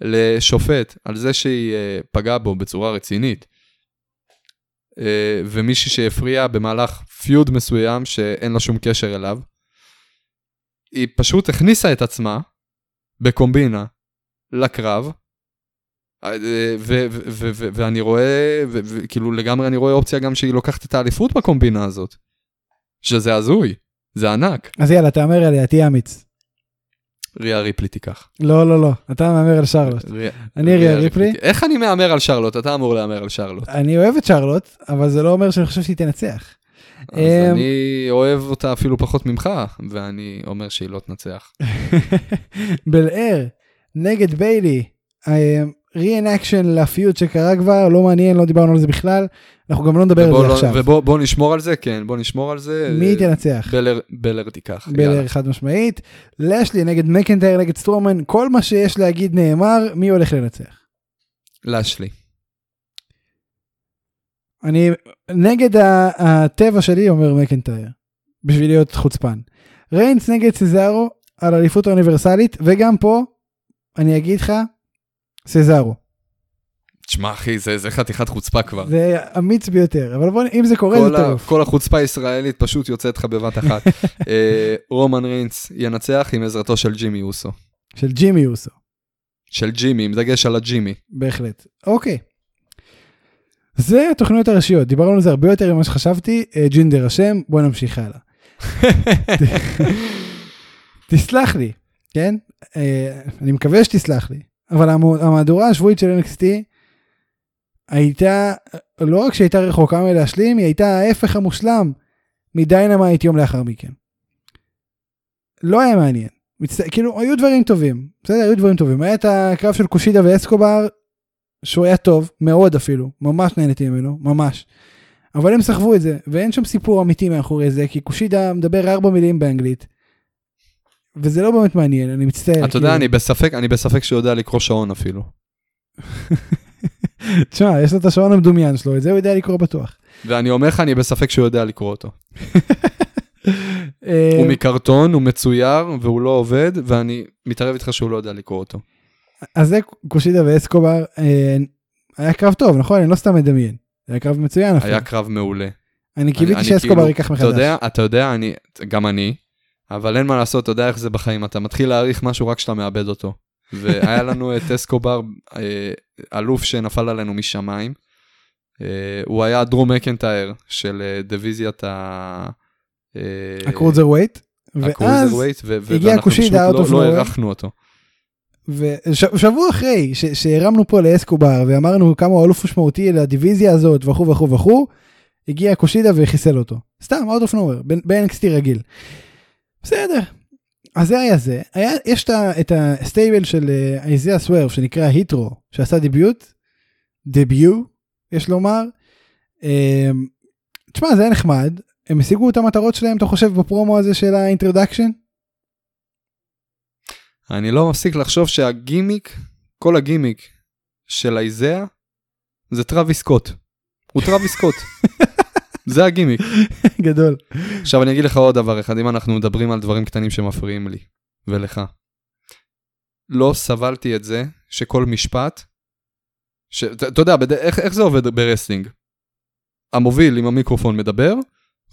לשופט על זה שהיא אה, פגעה בו בצורה רצינית, ומישהי שהפריעה במהלך פיוד מסוים שאין לה שום קשר אליו, היא פשוט הכניסה את עצמה בקומבינה לקרב, אה, ו- ואני רואה, כאילו לגמרי אני רואה אופציה גם שהיא לוקחת את האליפות בקומבינה הזאת. שזה הזוי, זה ענק. אז יאללה, תהמר עליה, תהיה אמיץ. ריה ריפלי תיקח. לא, לא, לא, אתה מהמר על שרלוט. ריה- אני ריה ריפלי. איך אני מהמר על שרלוט? אתה אמור להמר על שרלוט. אני אוהב את שרלוט, אבל זה לא אומר שאני חושב שהיא תנצח. אז אמ, אני אוהב אותה אפילו פחות ממך, ואני אומר שהיא לא תנצח. בלייר נגד ביילי, reenaction ל feud שקרה כבר, לא מעניין, לא דיברנו על זה בכלל, אנחנו גם לא נדבר על זה לא- עכשיו. ובוא בוא נשמור על זה, כן, בוא נשמור על זה. מי אה, תנצח? בלר- בלר תיקח. בלר יאללה. חד משמעית. לשלי נגד מקנטייר נגד סטרומן, כל מה שיש להגיד נאמר, מי הולך לנצח? לשלי. אני נגד הטבע שלי אומר מקנטייר, בשביל להיות חוצפן. ריינס נגד סזארו על אליפות האוניברסלית, וגם פה, אני אגיד לך, סזארו. תשמע אחי, זה זה חתיכת חוצפה כבר. זה אמיץ ביותר, אבל בוא, אם זה קורה זה טירוף. כל החוצפה הישראלית פשוט יוצאת לך בבת אחת. אה, רומן ריינס ינצח עם עזרתו של ג'ימי אוסו. של ג'ימי אוסו, של ג'ימי, עם דגש על הג'ימי. בהחלט. אוקיי. זה התוכניות הראשיות, דיברנו על זה הרבה יותר ממה שחשבתי, אה, ג'ינדר השם, בוא נמשיך הלאה. תסלח לי, כן? אה, אני מקווה שתסלח לי, אבל המהדורה השבועית של NXT הייתה, לא רק שהייתה רחוקה מלהשלים, היא הייתה ההפך המושלם מדיינמייט יום לאחר מכן. לא היה מעניין. מצט... כאילו, היו דברים טובים, בסדר, היו דברים טובים. היה את הקרב של קושידה ואסקובר, שהוא היה טוב, מאוד אפילו, ממש נהניתי ממנו, ממש. אבל הם סחבו את זה, ואין שם סיפור אמיתי מאחורי זה, כי קושידה מדבר ארבע מילים באנגלית. וזה לא באמת מעניין, אני מצטער. אתה יודע, אני בספק, אני בספק שהוא יודע לקרוא שעון אפילו. תשמע, יש לו את השעון המדומיין שלו, את זה הוא יודע לקרוא בטוח. ואני אומר לך, אני בספק שהוא יודע לקרוא אותו. אה, הוא מקרטון, הוא מצויר, והוא לא עובד, ואני מתערב איתך שהוא לא יודע לקרוא אותו. אז זה קושידה ואסקובר, אה, היה קרב טוב, נכון? אני לא סתם מדמיין. היה קרב מצוין אפילו. היה קרב מעולה. אני קיוויתי שאסקובר כאילו- ייקח אתה מחדש. יודע, אתה יודע, אני, גם אני, אבל אין מה לעשות, אתה יודע איך זה בחיים, אתה מתחיל להעריך משהו רק כשאתה מאבד אותו. והיה לנו את אסקובר, אה, אלוף שנפל עלינו משמיים. אה, הוא היה דרו מקנטייר של אה, דיוויזיית ה... ה cruiserweight. ה cruiserweight, ואנחנו פשוט לא- לא. הערכנו אותו. ושבוע אחרי שהרמנו פה לאסקובר ואמרנו כמה הוא אלוף משמעותי לדיוויזיה הזאת וכו' וכו' וכו', הגיע קושידה וחיסל אותו. סתם, out of nowhere, ב-NXT רגיל. בסדר. אז זה היה זה. היה, יש את ה stable של אייזיה סוורב שנקרא היט רואו, שעשה debut, debut, יש לומר. אמ, תשמע, זה היה נחמד. הם השיגו את המטרות שלהם, אתה חושב, בפרומו הזה של ה introduction? אני לא מפסיק לחשוב שהגימיק, כל הגימיק של אייזאה, זה טרוויס סקוט. הוא טרוויס סקוט. זה הגימיק. גדול. עכשיו אני אגיד לך עוד דבר אחד, אם אנחנו מדברים על דברים קטנים שמפריעים לי, ולך. לא סבלתי את זה שכל משפט. אתה יודע, בד... איך, איך זה עובד ב wrestling? המוביל עם המיקרופון מדבר,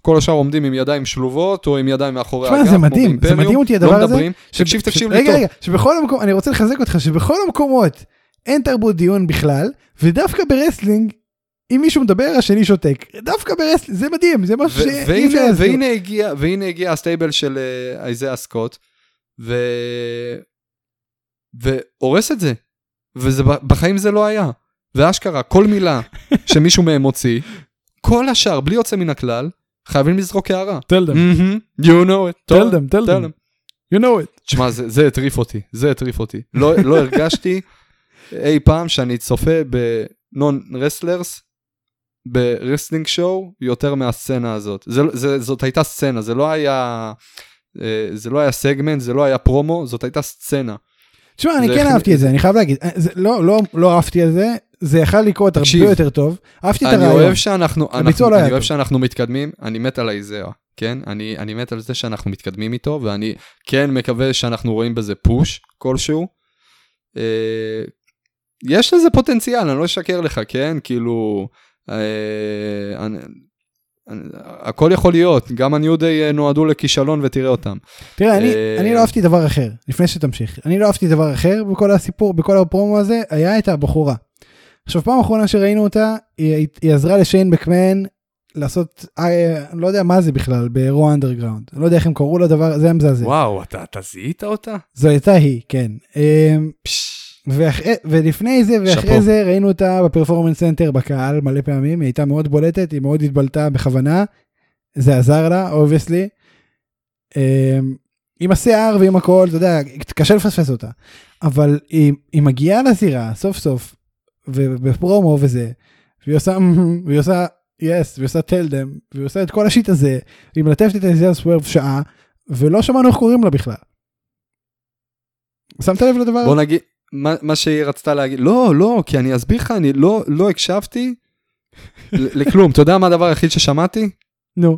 כל השאר עומדים עם ידיים שלובות או עם ידיים מאחורי הגב, זה מדהים, זה מדהים אותי הדבר לא הזה. מדברים, ש- תקשיב, תקשיב לי רגע, טוב. רגע, שבכל המקום, אני רוצה לחזק אותך, שבכל המקומות אין תרבות דיון בכלל, ודווקא ב wrestling, אם מישהו מדבר, השני שותק. דווקא ב wrestling, זה מדהים, זה משהו שאי והנה, אפשר להסביר. והנה הגיע, והנה הגיע ה stable של אה, אייזיאה סקוט, ו... והורס את זה. וזה בחיים זה לא היה. ואשכרה, כל מילה שמישהו מהם מוציא, כל השאר, בלי יוצא מן הכלל, חייבים לזרוק הערה. tell them, you know it. tell them, tell them, you know it. תשמע, זה, הטריף אותי, זה הטריף אותי. לא, לא הרגשתי אי פעם שאני צופה ב non wrestlers, ב wrestling show, יותר מהסצנה הזאת. זה, זה, זאת הייתה סצנה, זה לא היה... אה, זה לא היה סגמנט, זה לא היה פרומו, זאת הייתה סצנה. תשמע, אני כן איך- אהבתי את זה, אני חייב להגיד, אה, זה- לא, לא, לא אהבתי את זה, זה יכל לקרות הרבה יותר טוב. אהבתי את אני הרעיון. אוהב שאנחנו, הביצוע אנחנו, לא היה אני אוהב. שאנחנו מתקדמים, אני מת על האיזאה, כן? אני, אני מת על זה שאנחנו מתקדמים איתו, ואני כן מקווה שאנחנו רואים בזה פוש כלשהו. אה, יש לזה פוטנציאל, אני לא אשקר לך, כן? כאילו, אני, אני, הכל יכול להיות, גם הניו דיי נועדו לכישלון ותראה אותם. תראה, אני, אה, אני לא אהבתי דבר אחר, לפני שתמשיך. אני לא אהבתי דבר אחר בכל הסיפור, בכל הפרומו הזה, היה את הבחורה. עכשיו, פעם אחרונה שראינו אותה, היא, היא עזרה לשיין מקמן לעשות, אה, אני לא יודע מה זה בכלל, באירוע underground. אני לא יודע איך הם קראו לדבר, זה היה מזעזע. וואו, אתה, אתה זיהית אותה? זו הייתה היא, כן. אמ, פש, ואחרי, ולפני זה ואחרי שאפו. זה ראינו אותה ב Performance Center בקהל מלא פעמים, היא הייתה מאוד בולטת, היא מאוד התבלטה בכוונה, זה עזר לה, obviously. עם השיער ועם הכל, אתה יודע, קשה לפספס אותה. אבל היא, היא מגיעה לזירה סוף סוף, ובפרומו וזה, והיא עושה, והיא עושה, יס, והיא עושה them, והיא עושה את כל השיט הזה, והיא מלטפת את איזיה סוורף שעה, ולא שמענו איך קוראים לה בכלל. שמת לב לדבר? בוא נגיד, מה, מה שהיא רצתה להגיד, לא, לא, כי אני אסביר לך, אני לא, לא הקשבתי לכלום. אתה יודע מה הדבר היחיד ששמעתי? נו.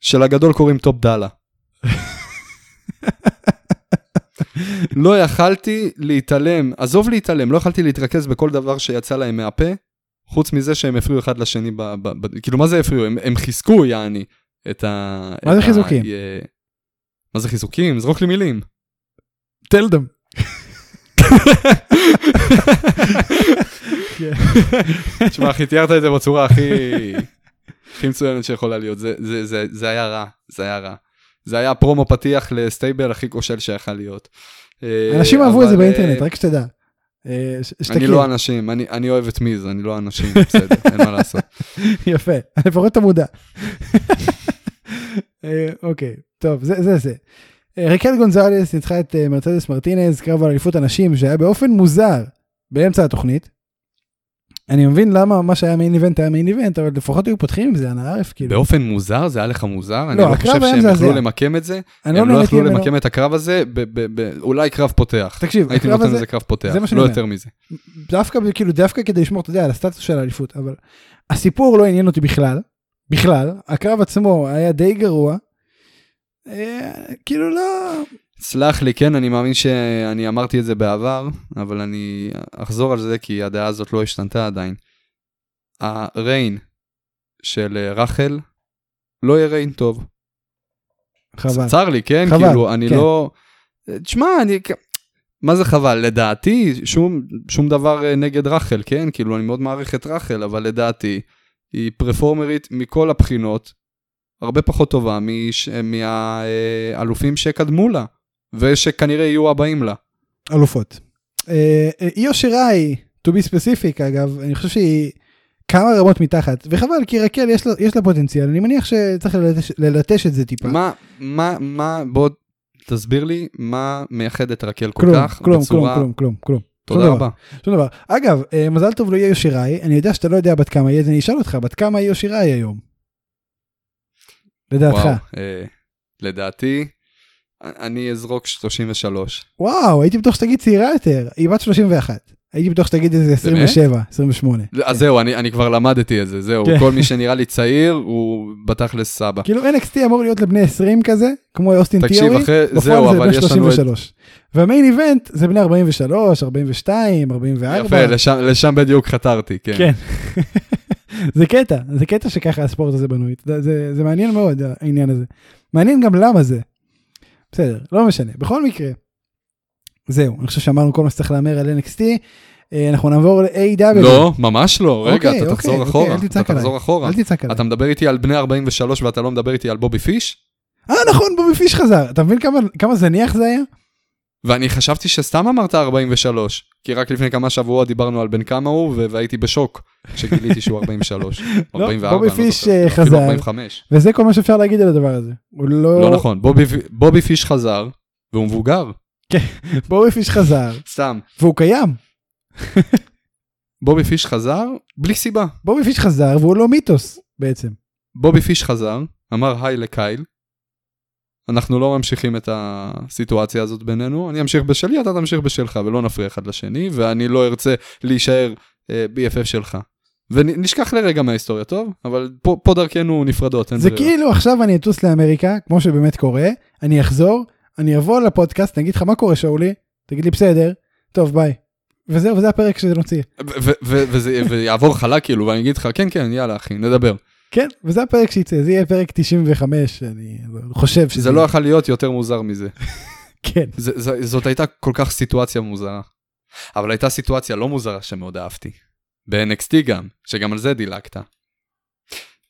שלגדול קוראים טופ דולה. לא יכלתי להתעלם, עזוב להתעלם, לא יכלתי להתרכז בכל דבר שיצא להם מהפה, חוץ מזה שהם הפריעו אחד לשני, ב, ב, ב, כאילו מה זה הפריעו? הם, הם חיזקו יעני את ה... מה זה את ה- חיזוקים? אה, מה זה חיזוקים? זרוק לי מילים. tell them. תשמע אחי, תיארת את זה בצורה הכי... הכי מצוינת שיכולה להיות, זה, זה, זה, זה היה רע, זה היה רע. זה היה פרומו פתיח לסטייבל הכי כושל שיכול להיות. אה, אנשים אהבו את זה באינטרנט, אה, רק שתדע. אה, אני. לא אנשים, אני, אני אוהב את מיז, אני לא אנשים, בסדר, אין מה לעשות. יפה, לפחות אתה מודע. אוקיי, טוב, זה זה ריקל גונזלס ניצחה את אה, מרצדס מרטינז, קרב על אליפות הנשים שהיה באופן מוזר באמצע התוכנית. אני מבין למה מה שהיה מיין איבנט היה מיין איבנט, אבל לפחות היו פותחים עם זה, אנא ערף, כאילו. באופן מוזר, זה היה לך מוזר? אני לא, לא הקרב חושב שהם. יכלו למקם את זה. אני הם לא נהניתי יכלו. למקם את הקרב הזה, ב- ב- ב- אולי קרב פותח. תקשיב, הייתי הקרב נותן הזה, לזה קרב פותח, זה לא. יותר מזה. דווקא, כאילו, דווקא כדי לשמור, אתה יודע, על הסטטוס של האליפות, אבל הסיפור לא עניין אותי בכלל, בכלל, הקרב עצמו היה די גרוע, כאילו לא, סלח לי, כן, אני מאמין שאני אמרתי את זה בעבר, אבל אני אחזור על זה כי הדעה הזאת לא השתנתה עדיין. הריין של אה, רחל לא יהיה ריין טוב. חבל. צר לי, כן? חבל, כאילו, אני כן. לא... תשמע, אני... מה זה חבל? לדעתי, שום, שום דבר אה, נגד רחל, כן? כאילו, אני מאוד מעריך את רחל, אבל לדעתי, היא פרפורמרית מכל הבחינות, הרבה פחות טובה מש- מהאלופים שקדמו לה, ושכנראה יהיו הבאים לה. אלופות. אה, אה, איו שיראי, to be specific אגב, אני חושב שהיא כמה רמות מתחת, וחבל כי רקל יש לה, יש לה פוטנציאל, אני מניח שצריך ללטש, ללטש את זה טיפה. מה, מה, מה, בוא תסביר לי מה מייחד את רקל כל כלום, כך כלום, בצורה... כלום, כלום, כלום, כלום. תודה רבה. שום דבר. אגב, אה, מזל טוב לאיו שיראי, אני יודע שאתה לא יודע בת כמה היא, אז אני אשאל אותך, בת כמה איו שיראי היום? לדעתך. וואו, אה, לדעתי, אני אזרוק 33. וואו, הייתי בטוח שתגיד צעירה יותר, היא בת 31. הייתי בטוח שתגיד איזה 27, 28. אז זהו, אני, אני כבר למדתי את זה, זהו, כן. כל מי שנראה לי צעיר הוא בתכלס סבא. כאילו NXT אמור להיות לבני 20 כזה, כמו אוסטין תקשיב, תיאורי, אחרי, בפועל זהו, זה אבל בני יש לנו את... 33. והמיין איבנט זה בני 43, 42, 44. יפה, לשם, לשם בדיוק חתרתי, כן. כן. זה קטע, זה קטע שככה הספורט הזה בנוי, זה, זה מעניין מאוד העניין הזה. מעניין גם למה זה. בסדר, לא משנה. בכל מקרה, זהו, אני חושב שאמרנו כל מה שצריך להמר על NXT, אה, אנחנו נעבור ל-AW. לא, ממש לא, רגע, אוקיי, אתה אוקיי, תחזור אוקיי, אחורה, אל תצעק אתה עליי. אחורה. אל תצעק עליי. אתה מדבר איתי על בני 43 ואתה לא מדבר איתי על בובי פיש? אה נכון, בובי פיש חזר, אתה מבין כמה, כמה זניח זה היה? ואני חשבתי שסתם אמרת 43, כי רק לפני כמה שבועות דיברנו על בן כמה הוא, והייתי בשוק כשגיליתי שהוא 43. לא, 44, בובי אני לא פיש, אה, חזר. 45. וזה כל מה שאפשר להגיד על הדבר הזה. הוא לא... לא נכון, בובי, בובי פיש חזר, והוא מבוגר, בובי פיש חזר, סתם. והוא קיים. בובי פיש חזר בלי סיבה. בובי פיש חזר והוא לא מיתוס בעצם. בובי פיש חזר, אמר היי לקייל. אנחנו לא ממשיכים את הסיטואציה הזאת בינינו, אני אמשיך בשלי, אתה תמשיך בשלך, ולא נפריע אחד לשני, ואני לא ארצה להישאר אה, BFF שלך. ונשכח לרגע מההיסטוריה, טוב? אבל פה, פה דרכנו נפרדות, אין זה ברירה. כאילו עכשיו אני אטוס לאמריקה, כמו שבאמת קורה, אני אחזור, אני אבוא לפודקאסט, אני אגיד לך מה קורה שאולי, תגיד לי בסדר, טוב ביי. וזהו, וזה הפרק שנוציא. ו- וזה ויעבור חלק כאילו, ואני אגיד לך, כן, כן, יאללה אחי, נדבר. כן, וזה הפרק שיצא, זה יהיה פרק 95, אני חושב שזה... זה לא יכול להיות יותר מוזר מזה. כן. זה, זה, זאת הייתה כל כך סיטואציה מוזרה. אבל הייתה סיטואציה לא מוזרה שמאוד אהבתי. ב-NXT גם, שגם על זה דילגת.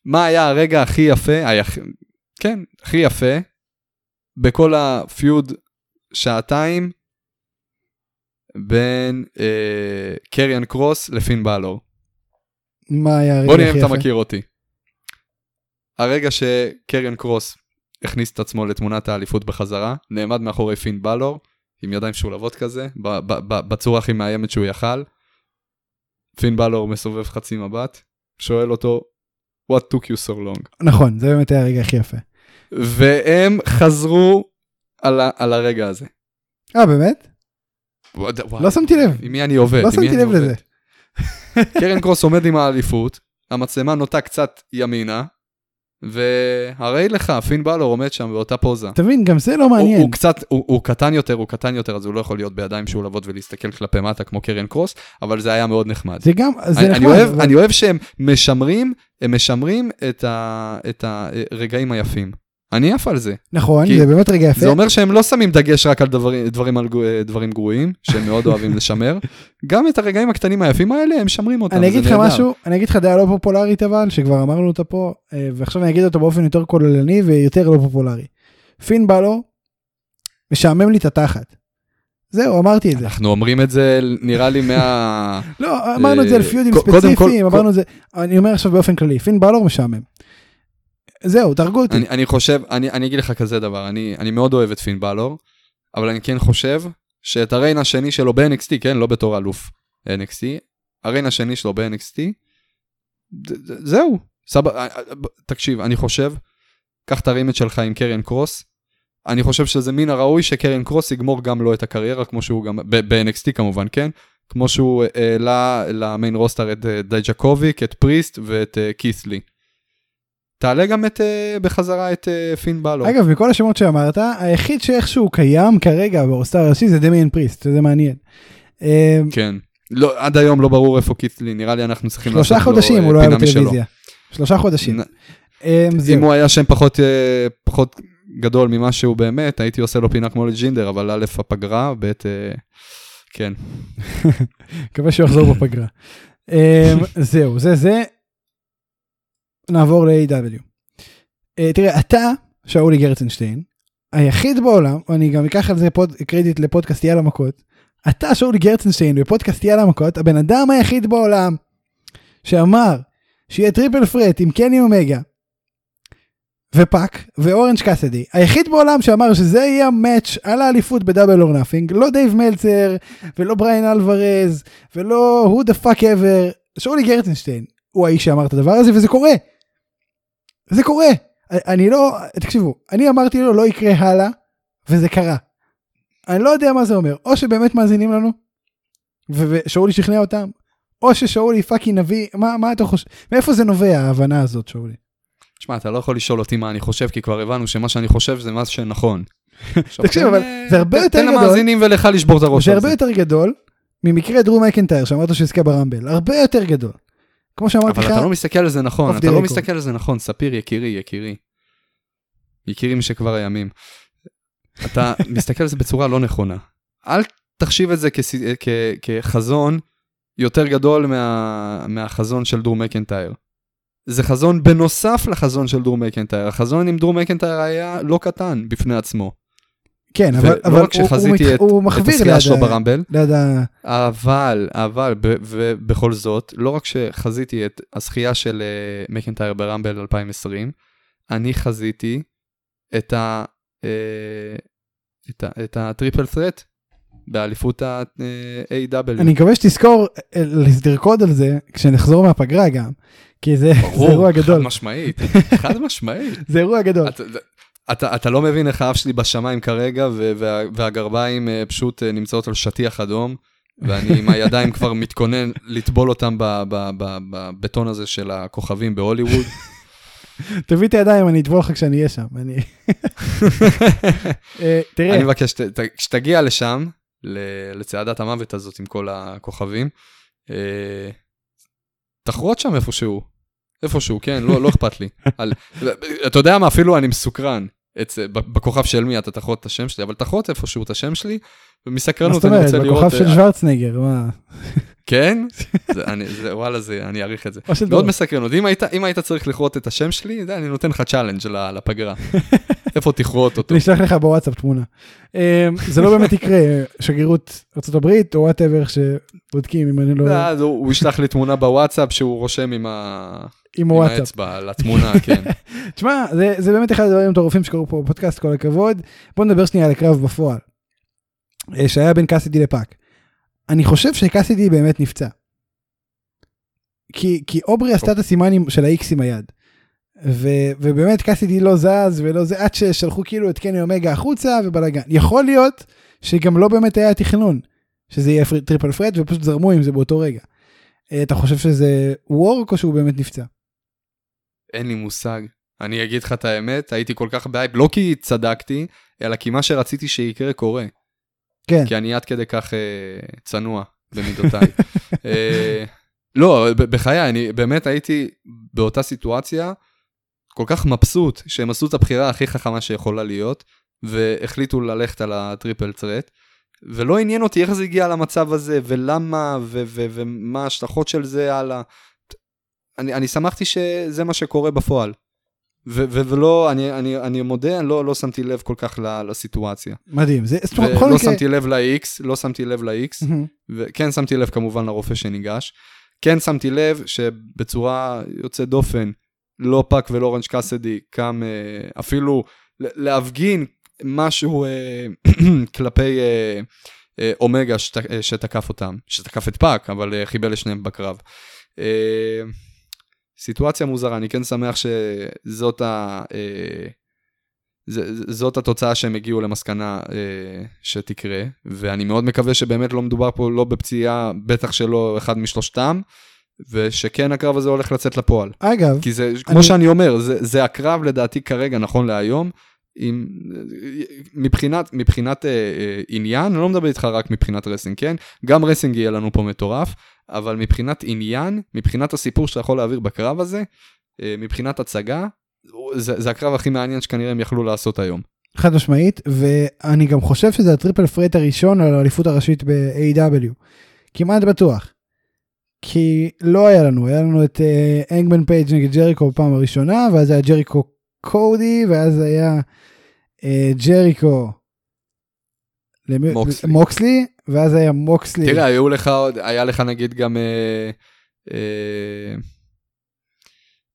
מה היה הרגע הכי יפה, היה, כן, הכי יפה, בכל הפיוד שעתיים בין אה, קריאן קרוס לפין בלור. מה היה הרגע בוא נראה הכי אם אתה יפה? מכיר אותי. הרגע שקריאן קרוס הכניס את עצמו לתמונת האליפות בחזרה, נעמד מאחורי פין בלור, עם ידיים משולבות כזה, בצורה הכי מאיימת שהוא יכל. פין בלור מסובב חצי מבט, שואל אותו, what took you so long? נכון, זה באמת היה הרגע הכי יפה. והם חזרו על, ה- על הרגע הזה. אה באמת? וואי, לא שמתי לב. עם מי אני עובד? לא שמתי לב? לזה. קרן קרוס עומד עם האליפות, המצלמה נוטה קצת ימינה, והרי לך, פין בלור עומד שם באותה פוזה. אתה מבין, גם זה לא הוא, מעניין. הוא קצת, הוא, הוא קטן יותר, הוא קטן יותר, אז הוא לא יכול להיות בידיים משולבות ולהסתכל כלפי מטה כמו קרן קרוס, אבל זה היה מאוד נחמד. זה גם, זה אני, נחמד. אני, אוהב, אבל- אני אוהב שהם משמרים, הם משמרים את, ה, את הרגעים היפים. אני עף על זה. נכון, זה באמת רגע יפה. זה אומר שהם לא שמים דגש רק על דברים, דברים, על, דברים גרועים, שהם מאוד אוהבים לשמר. גם את הרגעים הקטנים היפים האלה, הם משמרים אותם. אני אגיד לך. משהו, אני אגיד לך דעה לא פופולרית אבל, שכבר אמרנו אותה פה, אה, ועכשיו אני אגיד אותה באופן יותר כוללני ויותר לא פופולרי. פין בלו, משעמם לי את התחת. זהו, אמרתי את זה. אנחנו אומרים את זה, נראה לי מה... לא, אמרנו את זה על פיודים קודם כל- ספציפיים, אמרנו את זה, אני אומר עכשיו באופן כללי, פין בלור משעמם. זהו, תהרגו אותי. אני, אני חושב, אני, אני אגיד לך כזה דבר, אני, אני מאוד אוהב את פין בלור, אבל אני כן חושב שאת ה reign השני שלו ב-NXT, כן, לא בתור אלוף NXT, ה reign השני שלו ב-NXT, זהו, סבבה, אה, אה, תקשיב, אני חושב, קח את ה rematch שלך עם קריאן קרוס, אני חושב שזה מן הראוי שקריאן קרוס יגמור גם לו את הקריירה, כמו שהוא גם, ב-NXT כמובן, כן? כמו שהוא אה, העלה ל main roster את דייג'קוביק, את פריסט ואת אה, קית' לי. תעלה גם את, אה, בחזרה את אה, פין באלור. אגב, מכל השמות שאמרת, היחיד שאיכשהו קיים כרגע ברוסטר הראשי זה דמיין פריסט, שזה מעניין. אה, כן. לא, עד היום לא ברור איפה קית'לי, נראה לי אנחנו צריכים שלושה לעשות לו, חודשים אה, הוא לא היה פינה משלו. בטלוויזיה. שלושה חודשים. אם. הוא היה שם פחות, פחות גדול ממה שהוא באמת, הייתי עושה לו פינה כמו לג'ינדר, אבל א' הפגרה, ב' כן. מקווה שהוא יחזור בפגרה. זהו, זה זה. נעבור ל-AW. אה, תראה, אתה, שאולי גרצנשטיין, היחיד בעולם, ואני גם אקח על זה פוד, קרדיט לפודקאסט יאללה מכות, אתה, שאולי גרצנשטיין, בפודקאסט יאללה מכות, הבן אדם היחיד בעולם שאמר שיהיה triple threat עם קני אומגה ופאק ואורנג' קאסידי, היחיד בעולם שאמר שזה יהיה ה match על האליפות ב Double or Nothing, לא דייב מלצר ולא בריין אלוורז ולא who the fuck ever, שאולי גרצנשטיין הוא האיש שאמר את הדבר הזה וזה קורה. זה קורה. אני לא, תקשיבו, אני אמרתי לו לא יקרה הלאה וזה קרה. אני לא יודע מה זה אומר, או שבאמת מאזינים לנו ושאולי שכנע אותם, או ששאולי פאקינג נביא, מה, מה אתה חושב, מאיפה זה נובע ההבנה הזאת שאולי? תשמע, אתה לא יכול לשאול אותי מה אני חושב, כי כבר הבנו שמה שאני חושב זה מה שנכון. תקשיב, תן, אבל זה הרבה תן- יותר תן גדול. למאזינים ולך לשבור את הראש זה על הרבה זה. יותר גדול ממקרה דרום מקנטייר שאמרת שהוא יזכה ברמבל, הרבה יותר גדול. כמו שאמרתי אבל לך, אתה לא מסתכל על זה נכון, אתה לא. מסתכל על זה נכון, ספיר יקירי, יקירי. יקירי משכבר הימים. אתה מסתכל על זה בצורה לא נכונה. אל תחשיב את זה כס- כ- כחזון יותר גדול מה- מהחזון של דרום מקנטייר. זה חזון בנוסף לחזון של דרום מקנטייר. החזון עם דרום מקנטייר היה לא קטן בפני עצמו. כן, אבל, ולא אבל רק הוא, הוא, שחזיתי מת- את- הוא את מחוויר הזכייה ליד, שלו ברמבל, ליד ה... אבל, אבל, ב- ובכל זאת, לא רק שחזיתי את הזכייה של אה, מקנטייר ברמבל 2020, אני חזיתי את ה... אה, את ה- את הטריפל ת'רט באליפות ה-AW. אני מקווה שתזכור אה, לרקוד על זה כשנחזור מהפגרה גם, כי זה, זה אירוע חד גדול, משמעית, חד משמעית. זה אירוע גדול. אתה, אתה, אתה לא מבין איך האף שלי בשמיים כרגע, וה, והגרביים אה, פשוט אה, נמצאות על שטיח אדום, ואני עם הידיים כבר מתכונן לטבול אותם בבטון הזה של הכוכבים בהוליווד. תביא את הידיים, אני אטבול לך כשאני אהיה שם. אני... אה, תראה, אני מבקש, כשתגיע לשם, לצעדת המוות הזאת עם כל הכוכבים, תחרוט שם איפשהו. איפשהו, כן, לא, לא אכפת לי. על, אתה יודע מה, אפילו אני מסוקרן. אצ, בכוכב של מי אתה תחרוט את השם שלי, אבל תחרוט איפשהו את השם שלי, מה ומסקרנות זאת אני אומרת, רוצה לראות... בכוכב של אה, שוורצנגר, מה? כן? זה, אני, זה, וואלה, זה, אני אעריך את זה. מאוד אותי. אם היית, אם היית צריך לכרות את השם שלי, זה, אני נותן לך צ'אלנג' לפגרה. איפה תכרות אותו? אני אשלח לך בוואטסאפ תמונה. אה, זה לא באמת יקרה, שגרירות ארה"ב או whatever שבודקים אם אני לא... אה, הוא ישלח לי תמונה בוואטסאפ שהוא רושם עם, ה... עם עם הוואטסאפ. האצבע לתמונה, כן. תשמע, זה, זה באמת אחד הדברים המטורפים שקרו פה בפודקאסט, כל הכבוד. בוא נדבר שנייה על הקרב בפועל, אה, שהיה בין קאסידי לפאק. אני חושב שקאסידי באמת נפצע. כי, כי אוברי עשתה את הסימנים של ה-X עם היד. ו, ובאמת קאסידי לא זז ולא זה, עד ששלחו כאילו את קני אומגה החוצה ובלאגן. יכול להיות שגם לא באמת היה תכנון, שזה יהיה triple threat ופשוט זרמו עם זה באותו רגע. אה, אתה חושב שזה work או שהוא באמת נפצע? אין לי מושג. אני אגיד לך את האמת, הייתי כל כך בהייפ, לא כי צדקתי, אלא כי מה שרציתי שיקרה קורה. כן. כי אני עד כדי כך אה, צנוע במידותיי. אה, לא, בחיי, אני באמת הייתי באותה סיטואציה כל כך מבסוט שהם עשו את הבחירה הכי חכמה שיכולה להיות, והחליטו ללכת על הטריפל טרט, ולא עניין אותי איך זה הגיע למצב הזה, ולמה, ומה ההשלכות של זה על ה... אני, אני שמחתי שזה מה שקורה בפועל. ו- ו- ולא, אני, אני, אני מודה, אני לא, לא שמתי לב כל כך לסיטואציה. מדהים. זה, בכל ולא מקרה- שמתי לב ל-X, לא שמתי לב ל-X, מהמם. וכן שמתי לב כמובן לרופא שניגש. כן שמתי לב שבצורה יוצאת דופן, לא פאק ולא אורנג' קאסידי קם אה, אפילו להפגין משהו אה, כלפי אה, אומגה שת, שתקף אותם, שתקף את פאק, אבל חיבל לשניהם בקרב. סיטואציה מוזרה, אני כן שמח שזאת ה... אה, זאת התוצאה שהם הגיעו למסקנה אה, שתקרה, ואני מאוד מקווה שבאמת לא מדובר פה לא בפציעה, בטח שלא אחד משלושתם, ושכן הקרב הזה הולך לצאת לפועל. אגב, כי זה, כמו אני- שאני אומר, זה, זה הקרב לדעתי כרגע, נכון להיום, עם, מבחינת, מבחינת אה, אה, עניין, אני לא מדבר איתך רק מבחינת wrestling, כן? גם wrestling יהיה לנו פה מטורף, אבל מבחינת עניין, מבחינת הסיפור שאתה יכול להעביר בקרב הזה, אה, מבחינת הצגה, זה, זה הקרב הכי מעניין שכנראה הם יכלו לעשות היום. חד משמעית, ואני גם חושב שזה ה triple threat הראשון על האליפות הראשית ב-AW. כמעט בטוח. כי לא היה לנו, היה לנו את אה, האנגמן פייג' נגד ג'ריקו בפעם הראשונה, ואז היה ג'ריקו קודי, ואז היה אה, ג'ריקו למי- מוקסלי. מוקסלי, ואז היה מוקסלי. תראה, היו לך עוד, היה לך נגיד גם אה, אה,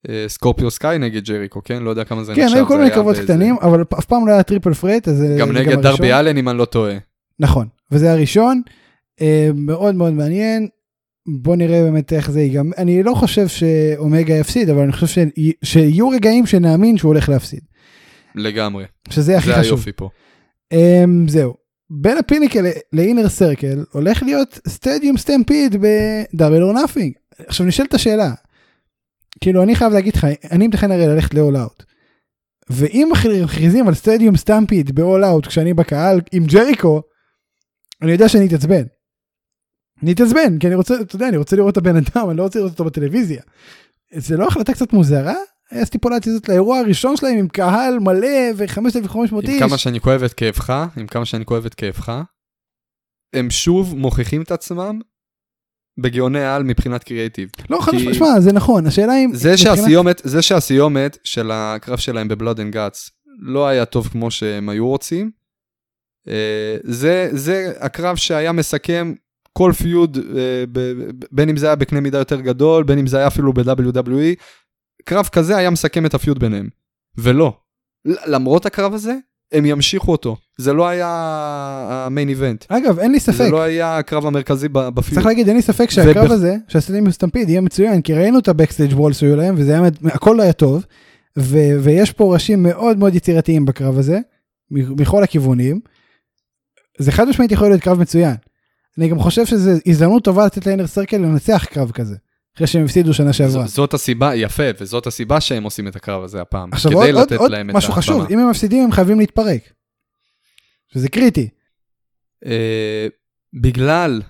אה, סקורפיו סקאי נגד ג'ריקו, כן? לא יודע כמה זה כן, נחשב. היו כל מיני קרבות קטנים, אבל אף פעם לא היה triple threat, אז זה גם זה נגד הראשון. דארבי אלין, אם אני לא טועה. נכון, וזה הראשון, אה, מאוד מאוד מעניין. בוא נראה באמת איך זה ייגמר. אני לא חושב שאומגה יפסיד, אבל אני חושב ש... שיהיו רגעים שנאמין שהוא הולך להפסיד. לגמרי. שזה הכי זה חשוב. היופי פה. Um, זהו. בין ה Pinnacle ל Inner Circle הולך להיות Stadium Stampede ב Double or Nothing. עכשיו נשאלת השאלה. כאילו אני חייב להגיד לך, אני מתכנן הרי ללכת ל-All Out. ואם מכריזים על סטדיום סטמפיד ב-all out כשאני בקהל עם ג'ריקו, אני יודע שאני אתעצבן. אני אתעצבן, כי אני רוצה, אתה יודע, אני רוצה לראות את הבן אדם, אני לא רוצה לראות אותו בטלוויזיה. זה לא החלטה קצת מוזרה? הסטיפולציה הזאת לאירוע הראשון שלהם עם קהל מלא ו-5,500 איש. עם כמה שאני כואב את כאבך, עם כמה שאני כואב את כאבך, הם שוב מוכיחים את עצמם בגאוני על מבחינת קריאייטיב. לא, חד משמעית, שמע, זה נכון, השאלה אם... זה מבחינת- שהסיומת, זה שהסיומת של הקרב שלהם ב Blood and Guts לא היה טוב כמו שהם היו רוצים, אה, זה, זה הקרב שהיה מסכם כל feud, אה, בין אם זה היה בקנה מידה יותר גדול, בין אם זה היה אפילו ב-WWE, קרב כזה היה מסכם את ה feud ביניהם. ולא. למרות הקרב הזה, הם ימשיכו אותו. זה לא היה ה main event. אגב, אין לי ספק, זה לא היה הקרב המרכזי ב feud. צריך להגיד, אין לי ספק שהקרב ובכ- הזה, שה Stadium Stampede יהיה מצוין, כי ראינו את ה backstage brawls שהיו להם, וזה היה, הכל היה טוב, ו- ויש פה ראשים מאוד מאוד יצירתיים בקרב הזה, מכל הכיוונים. זה חד משמעית יכול להיות קרב מצוין. אני גם חושב שזו הזדמנות טובה לתת ל Inner Circle לנצח קרב כזה, אחרי שהם הפסידו שנה שעברה. זאת הסיבה, יפה, וזאת הסיבה שהם עושים את הקרב הזה הפעם. עכשיו כדי עוד, עוד, לתת עוד להם את משהו הבמה. חשוב, אם הם מפסידים הם חייבים להתפרק. שזה קריטי. אה, בגלל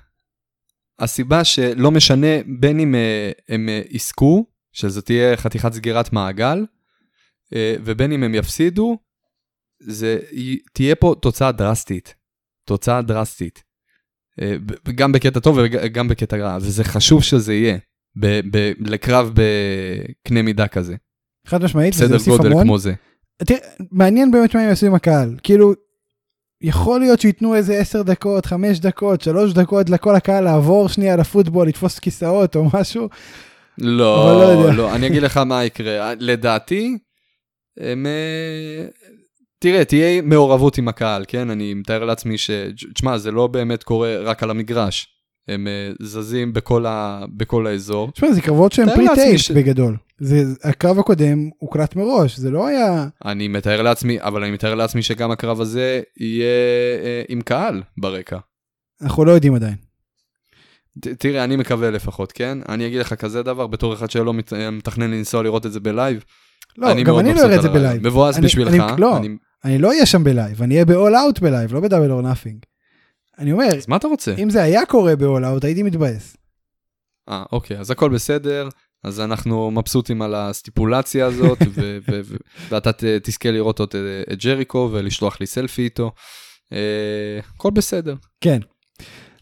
הסיבה שלא משנה בין אם אה, הם אה, יזכו, שזו תהיה חתיכת סגירת מעגל, אה, ובין אם הם יפסידו, זה תהיה פה תוצאה דרסטית. תוצאה דרסטית. ב- גם בקטע טוב וגם בקטע רע, וזה חשוב שזה יהיה ב- ב- לקרב בקנה מידה כזה. חד משמעית, וזה סדר יוסיף גודל המון. כמו זה. תראה, מעניין באמת מה הם יעשו עם הקהל. כאילו, יכול להיות שייתנו איזה 10 דקות, 5 דקות, 3 דקות לכל הקהל לעבור שנייה לפוטבול, לתפוס כיסאות או משהו. לא לא. לא, אני אגיד לך מה יקרה. לדעתי, הם... אה, תראה, תהיה מעורבות עם הקהל, כן? אני מתאר לעצמי ש... תשמע, זה לא באמת קורה רק על המגרש. הם אה, זזים בכל, ה... בכל האזור. תשמע, זה קרבות שהם תאר פרי לעצמי טייפ ש- בגדול. זה, הקרב הקודם הוקלט מראש, זה לא היה... אני מתאר לעצמי, אבל אני מתאר לעצמי שגם הקרב הזה יהיה אה, עם קהל ברקע. אנחנו לא יודעים עדיין. ת- תראה, אני מקווה לפחות, כן? אני אגיד לך כזה דבר, בתור אחד שלא מת- מתכנן לנסוע לראות את זה בלייב. לא, גם מאוד אני לא אראה את זה. בלייב. מבואס אני- בשבילך. אני- לא. אני- אני לא אהיה שם בלייב, אני אהיה ב-All Out בלייב, לא ב Double or Nothing. אני אומר, אז מה אתה רוצה? אם זה היה קורה Out, הייתי מתבאס. אה, אוקיי, אז הכל בסדר, אז אנחנו מבסוטים על הסטיפולציה הזאת, ו- ו- ו- ואתה תזכה לראות את, את ג'ריקו ולשלוח לי סלפי איתו. אה, הכל בסדר. כן.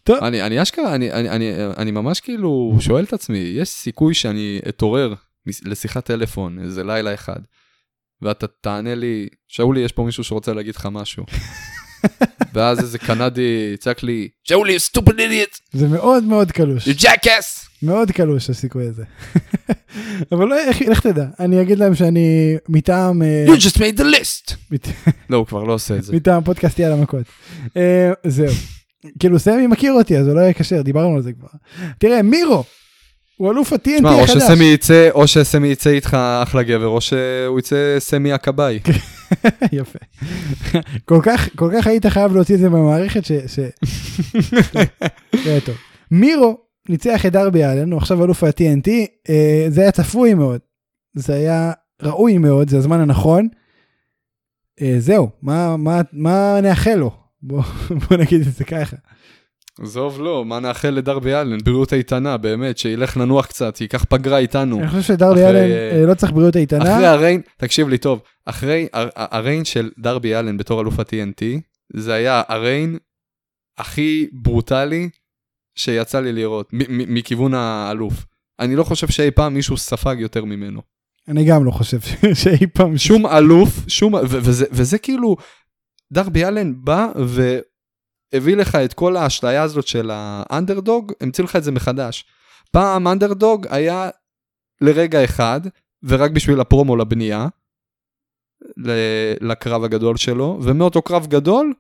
אני, אני אשכרה, אני, אני, אני, אני ממש כאילו שואל את עצמי, יש סיכוי שאני אתעורר לשיחת טלפון איזה לילה אחד, ואתה תענה לי, שאולי, יש פה מישהו שרוצה להגיד לך משהו. ואז איזה קנדי יצעק לי, שאולי, stupid idiot, זה מאוד מאוד קלוש. you jackass. מאוד קלוש הסיכוי הזה. אבל לא, איך, לך תדע, אני אגיד להם שאני מטעם, אה, You just made the list. מת- לא, הוא כבר לא עושה את זה. מטעם פודקאסטי על המכות. אה, זהו. כאילו סמי מכיר אותי אז הוא לא יהיה כשר, דיברנו על זה כבר. תראה, מירו, הוא אלוף ה-TNT תשמע, או החדש. שסמי יצא, או שסמי יצא איתך אחלה גבר, או שהוא יצא סמי הכבאי. יפה. כל כך, כל כך היית חייב להוציא את זה מהמערכת ש... ש... היה טוב. מירו ניצח את דרבי אלן, הוא עכשיו אלוף ה-TNT, אה, זה היה צפוי מאוד. זה היה ראוי מאוד, זה הזמן הנכון. אה, זהו, מה, מה, מה נאחל לו? בוא, בוא נגיד את זה ככה. עזוב, לא, מה נאחל לדרבי אלן? בריאות איתנה, באמת, שילך לנוח קצת, ייקח פגרה איתנו. אני חושב שדרבי אחרי, אלן אה, לא צריך בריאות אחרי איתנה. הריין, תקשיב לי טוב, אחרי הר- הריין של דרבי אלן בתור אלוף ה-TNT, זה היה הריין הכי ברוטלי שיצא לי לראות, מכיוון האלוף. אני לא חושב שאי פעם מישהו ספג יותר ממנו. אני גם לא חושב שאי פעם... שום אלוף, שום, ו- וזה, כאילו, דרבי אלן בא והביא לך את כל האשליה הזאת של האנדרדוג, המציא לך את זה מחדש. פעם אנדרדוג היה לרגע אחד, ורק בשביל הפרומו לבנייה, לקרב הגדול שלו, ומאותו קרב גדול,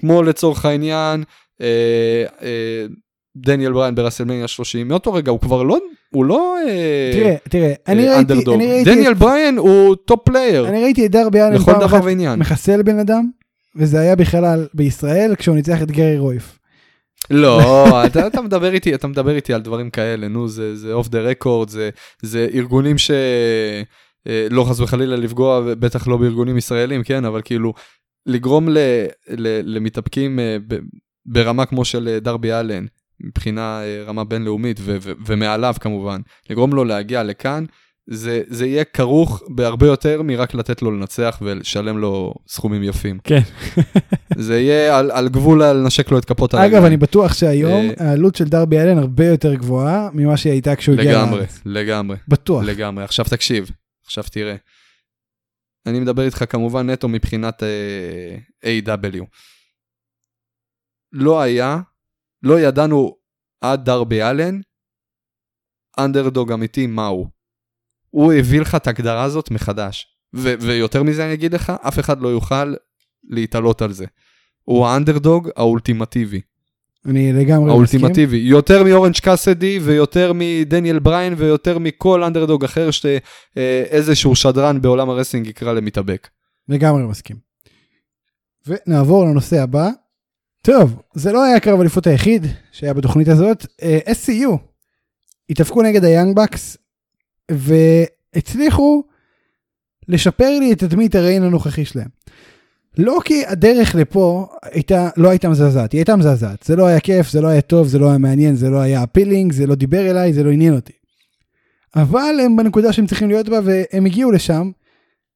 כמו לצורך העניין, אה, אה, דניאל בריין ברסלמניה 30, מאותו רגע הוא כבר לא, הוא לא אה, תראה, תראה, אני אה, ראיתי, אנדרדוג. אני ראיתי, דניאל את- בריין הוא top player. אני ראיתי את דרבי אלן לכל דבר ועניין. מחסל בן אדם, וזה היה בכלל בישראל כשהוא ניצח את גרי רויף. לא, אתה, אתה מדבר איתי, אתה מדבר איתי על דברים כאלה, נו, זה, off the record, זה, ארגונים ש... אה, לא חס וחלילה לפגוע, בטח לא בארגונים ישראלים, כן, אבל כאילו, לגרום ל, ל, למתאפקים אה, ב, ברמה כמו של אה, דרבי אלן, מבחינה רמה בינלאומית ו, ו, ומעליו כמובן, לגרום לו להגיע לכאן, זה, זה יהיה כרוך בהרבה יותר מרק לתת לו לנצח ולשלם לו סכומים יפים. כן. זה יהיה על, על גבול לנשק לו את כפות אגב, הרגליים. אני בטוח שהיום אה, העלות של דרבי אלן הרבה יותר גבוהה ממה שהיא הייתה כשהוא הגיע לגמרי, לארץ. לגמרי, בטוח. לגמרי. עכשיו תקשיב, עכשיו תראה. אני מדבר איתך כמובן נטו מבחינת uh, A.W. לא היה, לא ידענו עד דרבי אלן, אנדרדוג אמיתי מהו. הוא הביא לך את ההגדרה הזאת מחדש. ו- ויותר מזה אני אגיד לך, אף אחד לא יוכל להתעלות על זה. הוא האנדרדוג האולטימטיבי. אני לגמרי מסכים. האולטימטיבי, יותר מאורנג' קאסידי ויותר מדניאל בריין ויותר מכל אנדרדוג אחר שאיזשהו שדרן בעולם ה wrestling יקרא למתאבק. לגמרי מסכים. ונעבור לנושא הבא. טוב, זה לא היה הקרב אליפות היחיד שהיה בתוכנית הזאת. אה, SCU התאבקו נגד ה Young Bucks והצליחו לשפר לי את תדמית הריין הנוכחי שלהם. לא כי הדרך לפה הייתה, לא הייתה מזעזעת, היא הייתה מזעזעת. זה לא היה כיף, זה לא היה טוב, זה לא היה מעניין, זה לא היה אפילינג, זה לא דיבר אליי, זה לא עניין אותי. אבל הם בנקודה שהם צריכים להיות בה והם הגיעו לשם.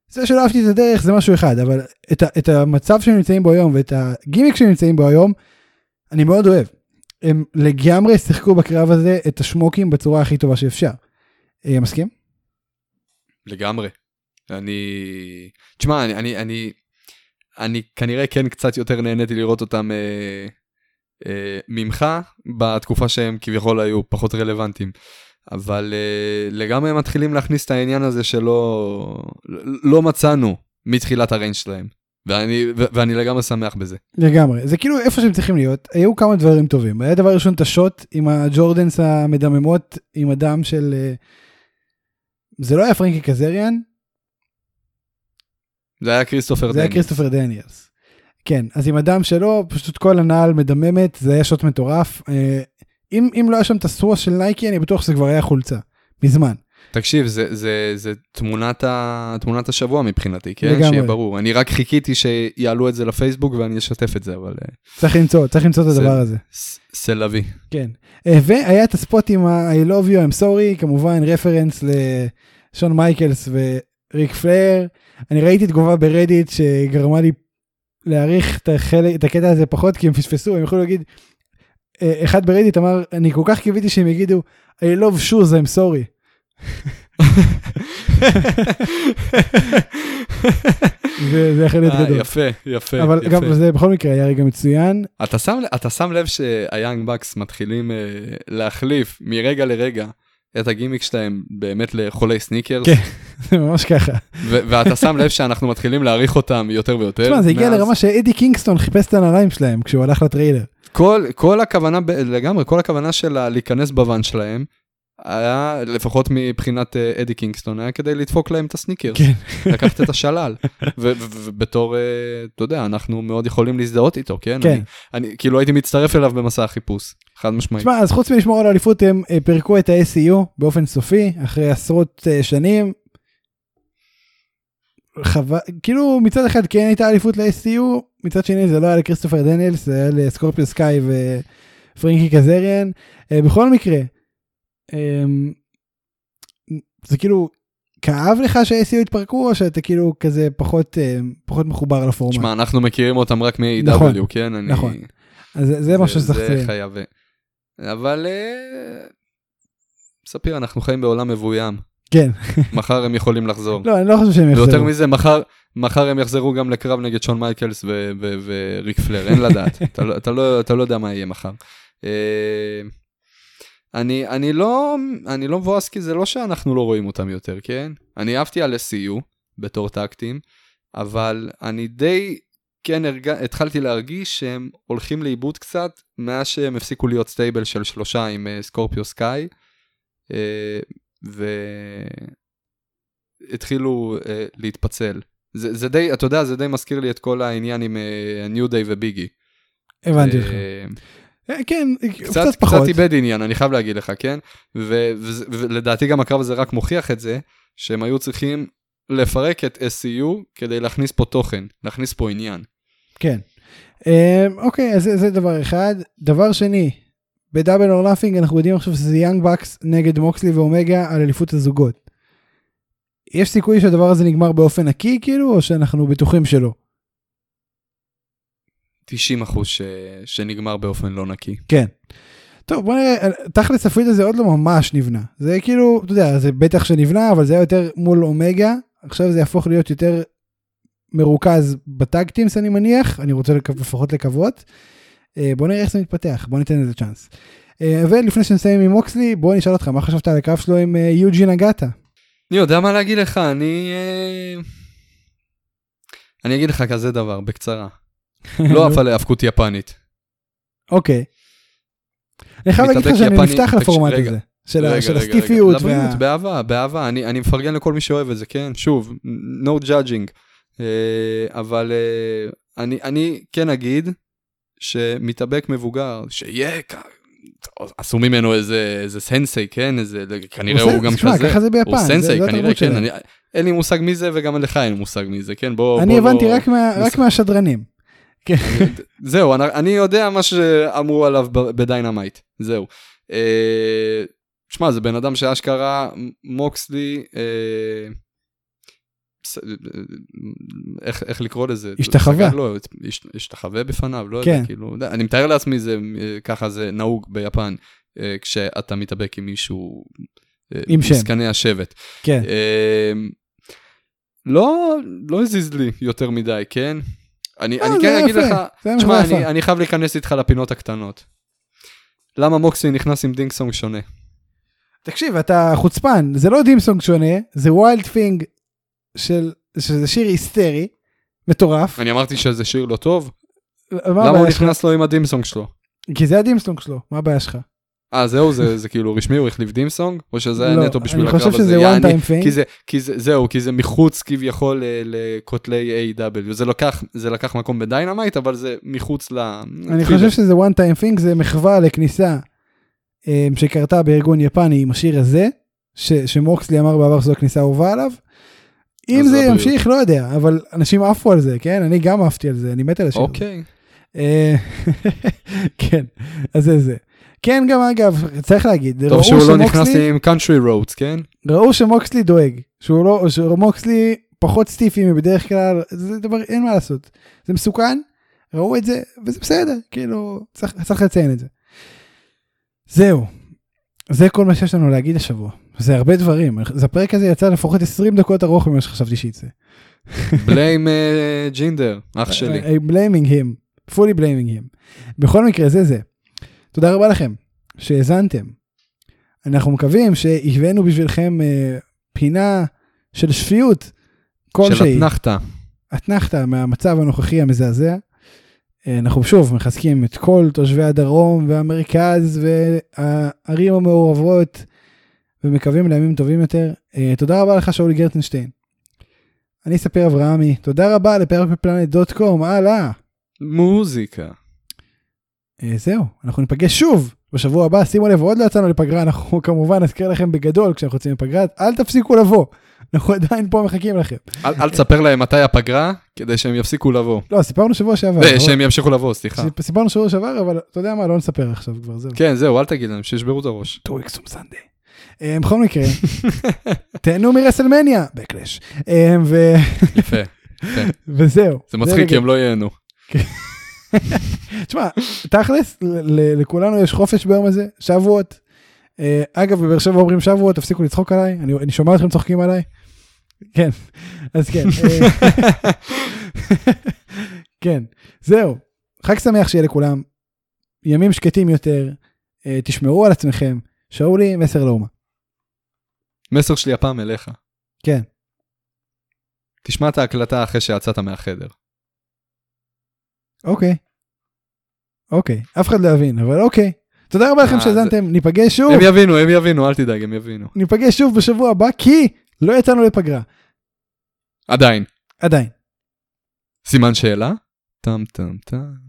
זה שלא אהבתי את הדרך זה משהו אחד, אבל את, את המצב שהם נמצאים בו היום ואת הגימיק שהם נמצאים בו היום, אני מאוד אוהב. הם לגמרי שיחקו בקרב הזה את השמוקים בצורה הכי טובה שאפשר. אה, מסכים? לגמרי. אני... תשמע, אני, אני, אני, אני כנראה כן קצת יותר נהניתי לראות אותם אה, אה, ממך בתקופה שהם כביכול היו פחות רלוונטיים. אבל אה, לגמרי הם מתחילים להכניס את העניין הזה שלא לא מצאנו מתחילת הריינג' שלהם. ואני, ו- ואני לגמרי שמח בזה. לגמרי. זה כאילו איפה שהם צריכים להיות. היו כמה דברים טובים. היה דבר ראשון את השוט עם הג'ורדנס המדממות עם הדם של... אה, זה לא היה פרנקי קזריאן, זה היה כריסטופר זה היה דניאלס. כריסטופר דניאלס. כן, אז עם הדם שלו, פשוט כל הנעל מדממת, זה היה shot מטורף. אה, אם, אם לא היה שם את הסרוס של נייקי, אני בטוח שזה כבר היה חולצה. מזמן. תקשיב, זה, זה, זה תמונת, ה, תמונת השבוע מבחינתי, כן? לגמרי. שיהיה ברור. אני רק חיכיתי שיעלו את זה לפייסבוק ואני אשתף את זה, אבל... אה, צריך למצוא, צריך למצוא את הדבר הזה. סלווי. כן. אה, והיה את ה spot עם ה-I love you, I'm sorry, כמובן רפרנס לשון מייקלס וריק פלייר. אני ראיתי תגובה ברדיט שגרמה לי להעריך את, החלק, את הקטע הזה פחות, כי הם פספסו, הם יכולו להגיד, אה, אחד ברדיט אמר, אני כל כך קיוויתי שהם יגידו, I love shoes, I'm sorry. זה זה יכול להיות אה, גדול. יפה, יפה, אבל יפה. גם זה בכל מקרה היה רגע מצוין. אתה שם, אתה שם לב שה Young Bucks מתחילים אה, להחליף מרגע לרגע את הגימיק שלהם באמת לחולי סניקרס, כן. זה ממש ככה. ואתה שם לב שאנחנו מתחילים להעריך אותם יותר ויותר. תשמע, זה הגיע. לרמה שאדי קינגסטון חיפש את הנעליים שלהם כשהוא הלך לטריילר. כל, כל הכוונה, לגמרי, כל הכוונה שלה להיכנס בוואן שלהם, היה, לפחות מבחינת אה, אדי קינגסטון, היה כדי לדפוק להם את הסניקרס. כן. לקחת את השלל. ובתור, אה, אתה יודע, אנחנו מאוד יכולים להזדהות איתו, כן? כן. אני, אני כאילו הייתי מצטרף אליו במסע החיפוש, חד משמעית. תשמע, אז חוץ מלשמור על האליפות, הם אה, פירקו את ה-SEU באופן סופי, אחרי עשרות אה, שנים. חבל, כאילו מצד אחד כן הייתה אליפות ל-SEU, מצד שני זה לא היה לכריסטופר דניאלס, זה היה לסקורפיו סקאי ופרנקי קזריאן. אה, בכל מקרה, אה, זה כאילו, כאב לך שה-SEU התפרקו, או שאתה כאילו כזה פחות, פחות מחובר לפורמט? שמע, אנחנו מכירים אותם רק מ-AW, נכון, כן? אני, נכון. אז זה, זה משהו שצריך זה לציין. חייב. אבל אה, ספיר, אנחנו חיים בעולם מבוים. כן, מחר הם יכולים לחזור. לא, אני לא חושב שהם יחזרו. ויותר מזה, מחר, מחר הם יחזרו גם לקרב נגד שון מייקלס וריק פלר, אין לדעת. אתה, לא- אתה, לא, אתה לא יודע מה יהיה מחר. אה, אני, אני לא, אני לא מבואס כי זה לא שאנחנו לא רואים אותם יותר, כן? אני אהבתי על SCU בתור tag team, אבל אני די, כן, הרג... התחלתי להרגיש שהם הולכים לאיבוד קצת מאז שהם הפסיקו להיות stable של שלושה עם אה, סקורפיו סקאי, אה, והתחילו אה, להתפצל. זה, זה די, אתה יודע, זה די מזכיר לי את כל העניין עם New Day וביגי. הבנתי אותך. אה, אה, כן, קצת, קצת קצת פחות. איבד עניין, אני חייב להגיד לך, כן? ו- ולדעתי גם הקרב הזה רק מוכיח את זה, שהם היו צריכים לפרק את SCU כדי להכניס פה תוכן, להכניס פה עניין. כן. אה, אוקיי, אז זה, זה דבר אחד. דבר שני, ב Double or Nothing אנחנו יודעים עכשיו שזה Young Bucks נגד מוקסלי ואומגה על אליפות הזוגות. יש סיכוי שהדבר הזה נגמר באופן נקי כאילו, או שאנחנו בטוחים שלא? 90 אחוז ש... שנגמר באופן לא נקי. כן. טוב בוא נראה, תכלס הפריט הזה עוד לא ממש נבנה. זה כאילו, אתה יודע, זה בטח שנבנה, אבל זה היה יותר מול אומגה, עכשיו זה יהפוך להיות יותר מרוכז בטאגטימס אני מניח, אני רוצה לקו, לפחות לקוות. אה, בוא נראה איך זה מתפתח, בוא ניתן לזה צ'אנס. אה, ולפני שנסיים עם מוקסלי, בוא נשאל אותך, מה חשבת על הקרב שלו עם אה, יוג'ין אגטה? אני יודע מה להגיד לך, אני... אה, אני אגיד לך כזה דבר, בקצרה. לא עף עלי האבקות יפנית. אוקיי. אני חייב להגיד לך שאני נפתח לפורמט הזה. של רגע, של רגע, הסטיפיות. רגע. וה- לבריאות, באהבה, באהבה, אני, אני מפרגן לכל מי שאוהב את זה, כן? שוב, no judging. אה, אבל אה, אני, אני כן אגיד שמתאבק מבוגר, שיהיה, עשו ממנו איזה, איזה סנסei, כן? איזה, כנראה הוא, עושה- גם כזה. ככה זה ביפן, הוא זה- סנסei, זו כנראה, כן. אני, אין לי מושג מי זה וגם לך אין מושג מי זה, כן? בוא, אני בוא הבנתי לא... רק מה- רק מהשדרנים. כן. זהו, אני, אני יודע מה שאמרו עליו ב Dynamite, זהו. אה, שמע, זה בן אדם שאשכרה מוקסלי, אה, איך, איך לקרוא לזה? השתחווה. הש- השתחווה בפניו, לא כן. יודע, כאילו, אני מתאר לעצמי זה, אה, ככה זה נהוג ביפן, אה, כשאתה מתאבק עם מישהו, אה, עם שם. מזקני השבט. כן. אה, לא, לא הזיז לי יותר מדי, כן? אני, אה, אני כן אגיד לך, תשמע. אני, אני חייב להיכנס איתך לפינות הקטנות. למה מוקסלי נכנס עם theme song שונה? תקשיב, אתה חוצפן, זה לא theme song שונה, זה Wild Thing של, שזה שיר היסטרי, מטורף. אני אמרתי שזה שיר לא טוב? מה למה הוא? נכנס לו עם ה theme song שלו? כי זה ה theme song שלו, מה הבעיה שלך? אה, זהו, זה, זה כאילו רשמי, הוא החליף theme song? או שזה היה לא, נטו בשביל אני הקרב חושב הזה? שזה יעני, one time thing. כי זה, כי זה, זהו, כי זה מחוץ כביכול ל- לכותלי AEW זה לקח, זה לקח מקום ב Dynamite, אבל זה מחוץ ל... אני חושב שזה one time thing, זה מחווה לכניסה אה, שקרתה בארגון יפני עם השיר הזה, שמוקסלי אמר בעבר שזו הכניסה האהובה עליו. אם זה. ימשיך, לא יודע, אבל אנשים עפו על זה, כן? אני גם עפתי על זה, אני מת על השיר. אוקיי. אה, כן, אז זה זה. כן, גם אגב, צריך להגיד, טוב ראו שהוא לא שמוקסלי- נכנס עם country roads, כן? ראו שמוקסלי דואג, שהוא לא, שמוקסלי פחות סטיפי מבדרך כלל, זה דבר, אין מה לעשות. זה מסוכן, ראו את זה, וזה בסדר, כאילו, צריך, צריך לציין את זה. זהו, זה כל מה שיש לנו להגיד השבוע. זה הרבה דברים, אז הפרק הזה יצא לפחות 20 דקות ארוך ממה שחשבתי שיצא. בליים ג'ינדר, אח שלי. I blaming him, fully blaming him. בכל מקרה, זה זה. תודה רבה לכם שהאזנתם. אנחנו מקווים שהבאנו בשבילכם אה, פינה של שפיות של כלשהי. אתנחתא. אתנחתא מהמצב הנוכחי המזעזע. אה, אנחנו שוב מחזקים את כל תושבי הדרום והמרכז והערים המעורבות ומקווים לימים טובים יותר. אה, תודה רבה לך שאולי גרטנשטיין. אני אספר אברהמי, תודה רבה לפרפלפלנט.קום, הלאה. מוזיקה. אה, זהו, אנחנו ניפגש שוב בשבוע הבא, שימו לב, עוד לא יצאנו לפגרה, אנחנו כמובן נזכיר לכם בגדול כשאנחנו יוצאים לפגרה, אל תפסיקו לבוא, אנחנו עדיין פה מחכים לכם. אל תספר להם מתי הפגרה, כדי שהם יפסיקו לבוא. לא, סיפרנו שבוע שעבר. אה, שהם ימשיכו לבוא, סליחה. סיפ- סיפרנו שבוע שעבר, אבל אתה יודע מה, לא נספר עכשיו כבר, זהו. כן, זהו, אל תגיד להם, שישברו את הראש. Sunday. אה, בכל מקרה, תהנו מרסלמניה, בקלאש. אה, ו- יפה. וזהו. זה מצחיק, כי. הם לא ייהנו. תשמע, תכלס, לכולנו יש חופש ביום הזה, שבועות. אה, אגב, בבאר שבע אומרים שבועות, תפסיקו לצחוק עליי, אני, שומע אתכם צוחקים עליי. כן, אז כן. אה, כן, זהו. חג שמח שיהיה לכולם. ימים שקטים יותר, אה, תשמרו על עצמכם. שאולי, מסר לאומה. מסר שלי הפעם אליך. כן. תשמע את ההקלטה אחרי שיצאת מהחדר. אוקיי. אוקיי, אף אחד לא יבין, אבל אוקיי. תודה רבה לכם אה, שהאזנתם, ניפגש שוב, הם יבינו, הם יבינו, אל תדאג, הם יבינו. ניפגש שוב בשבוע הבא, כי לא יצאנו לפגרה. עדיין. עדיין. סימן שאלה? טם טם טם.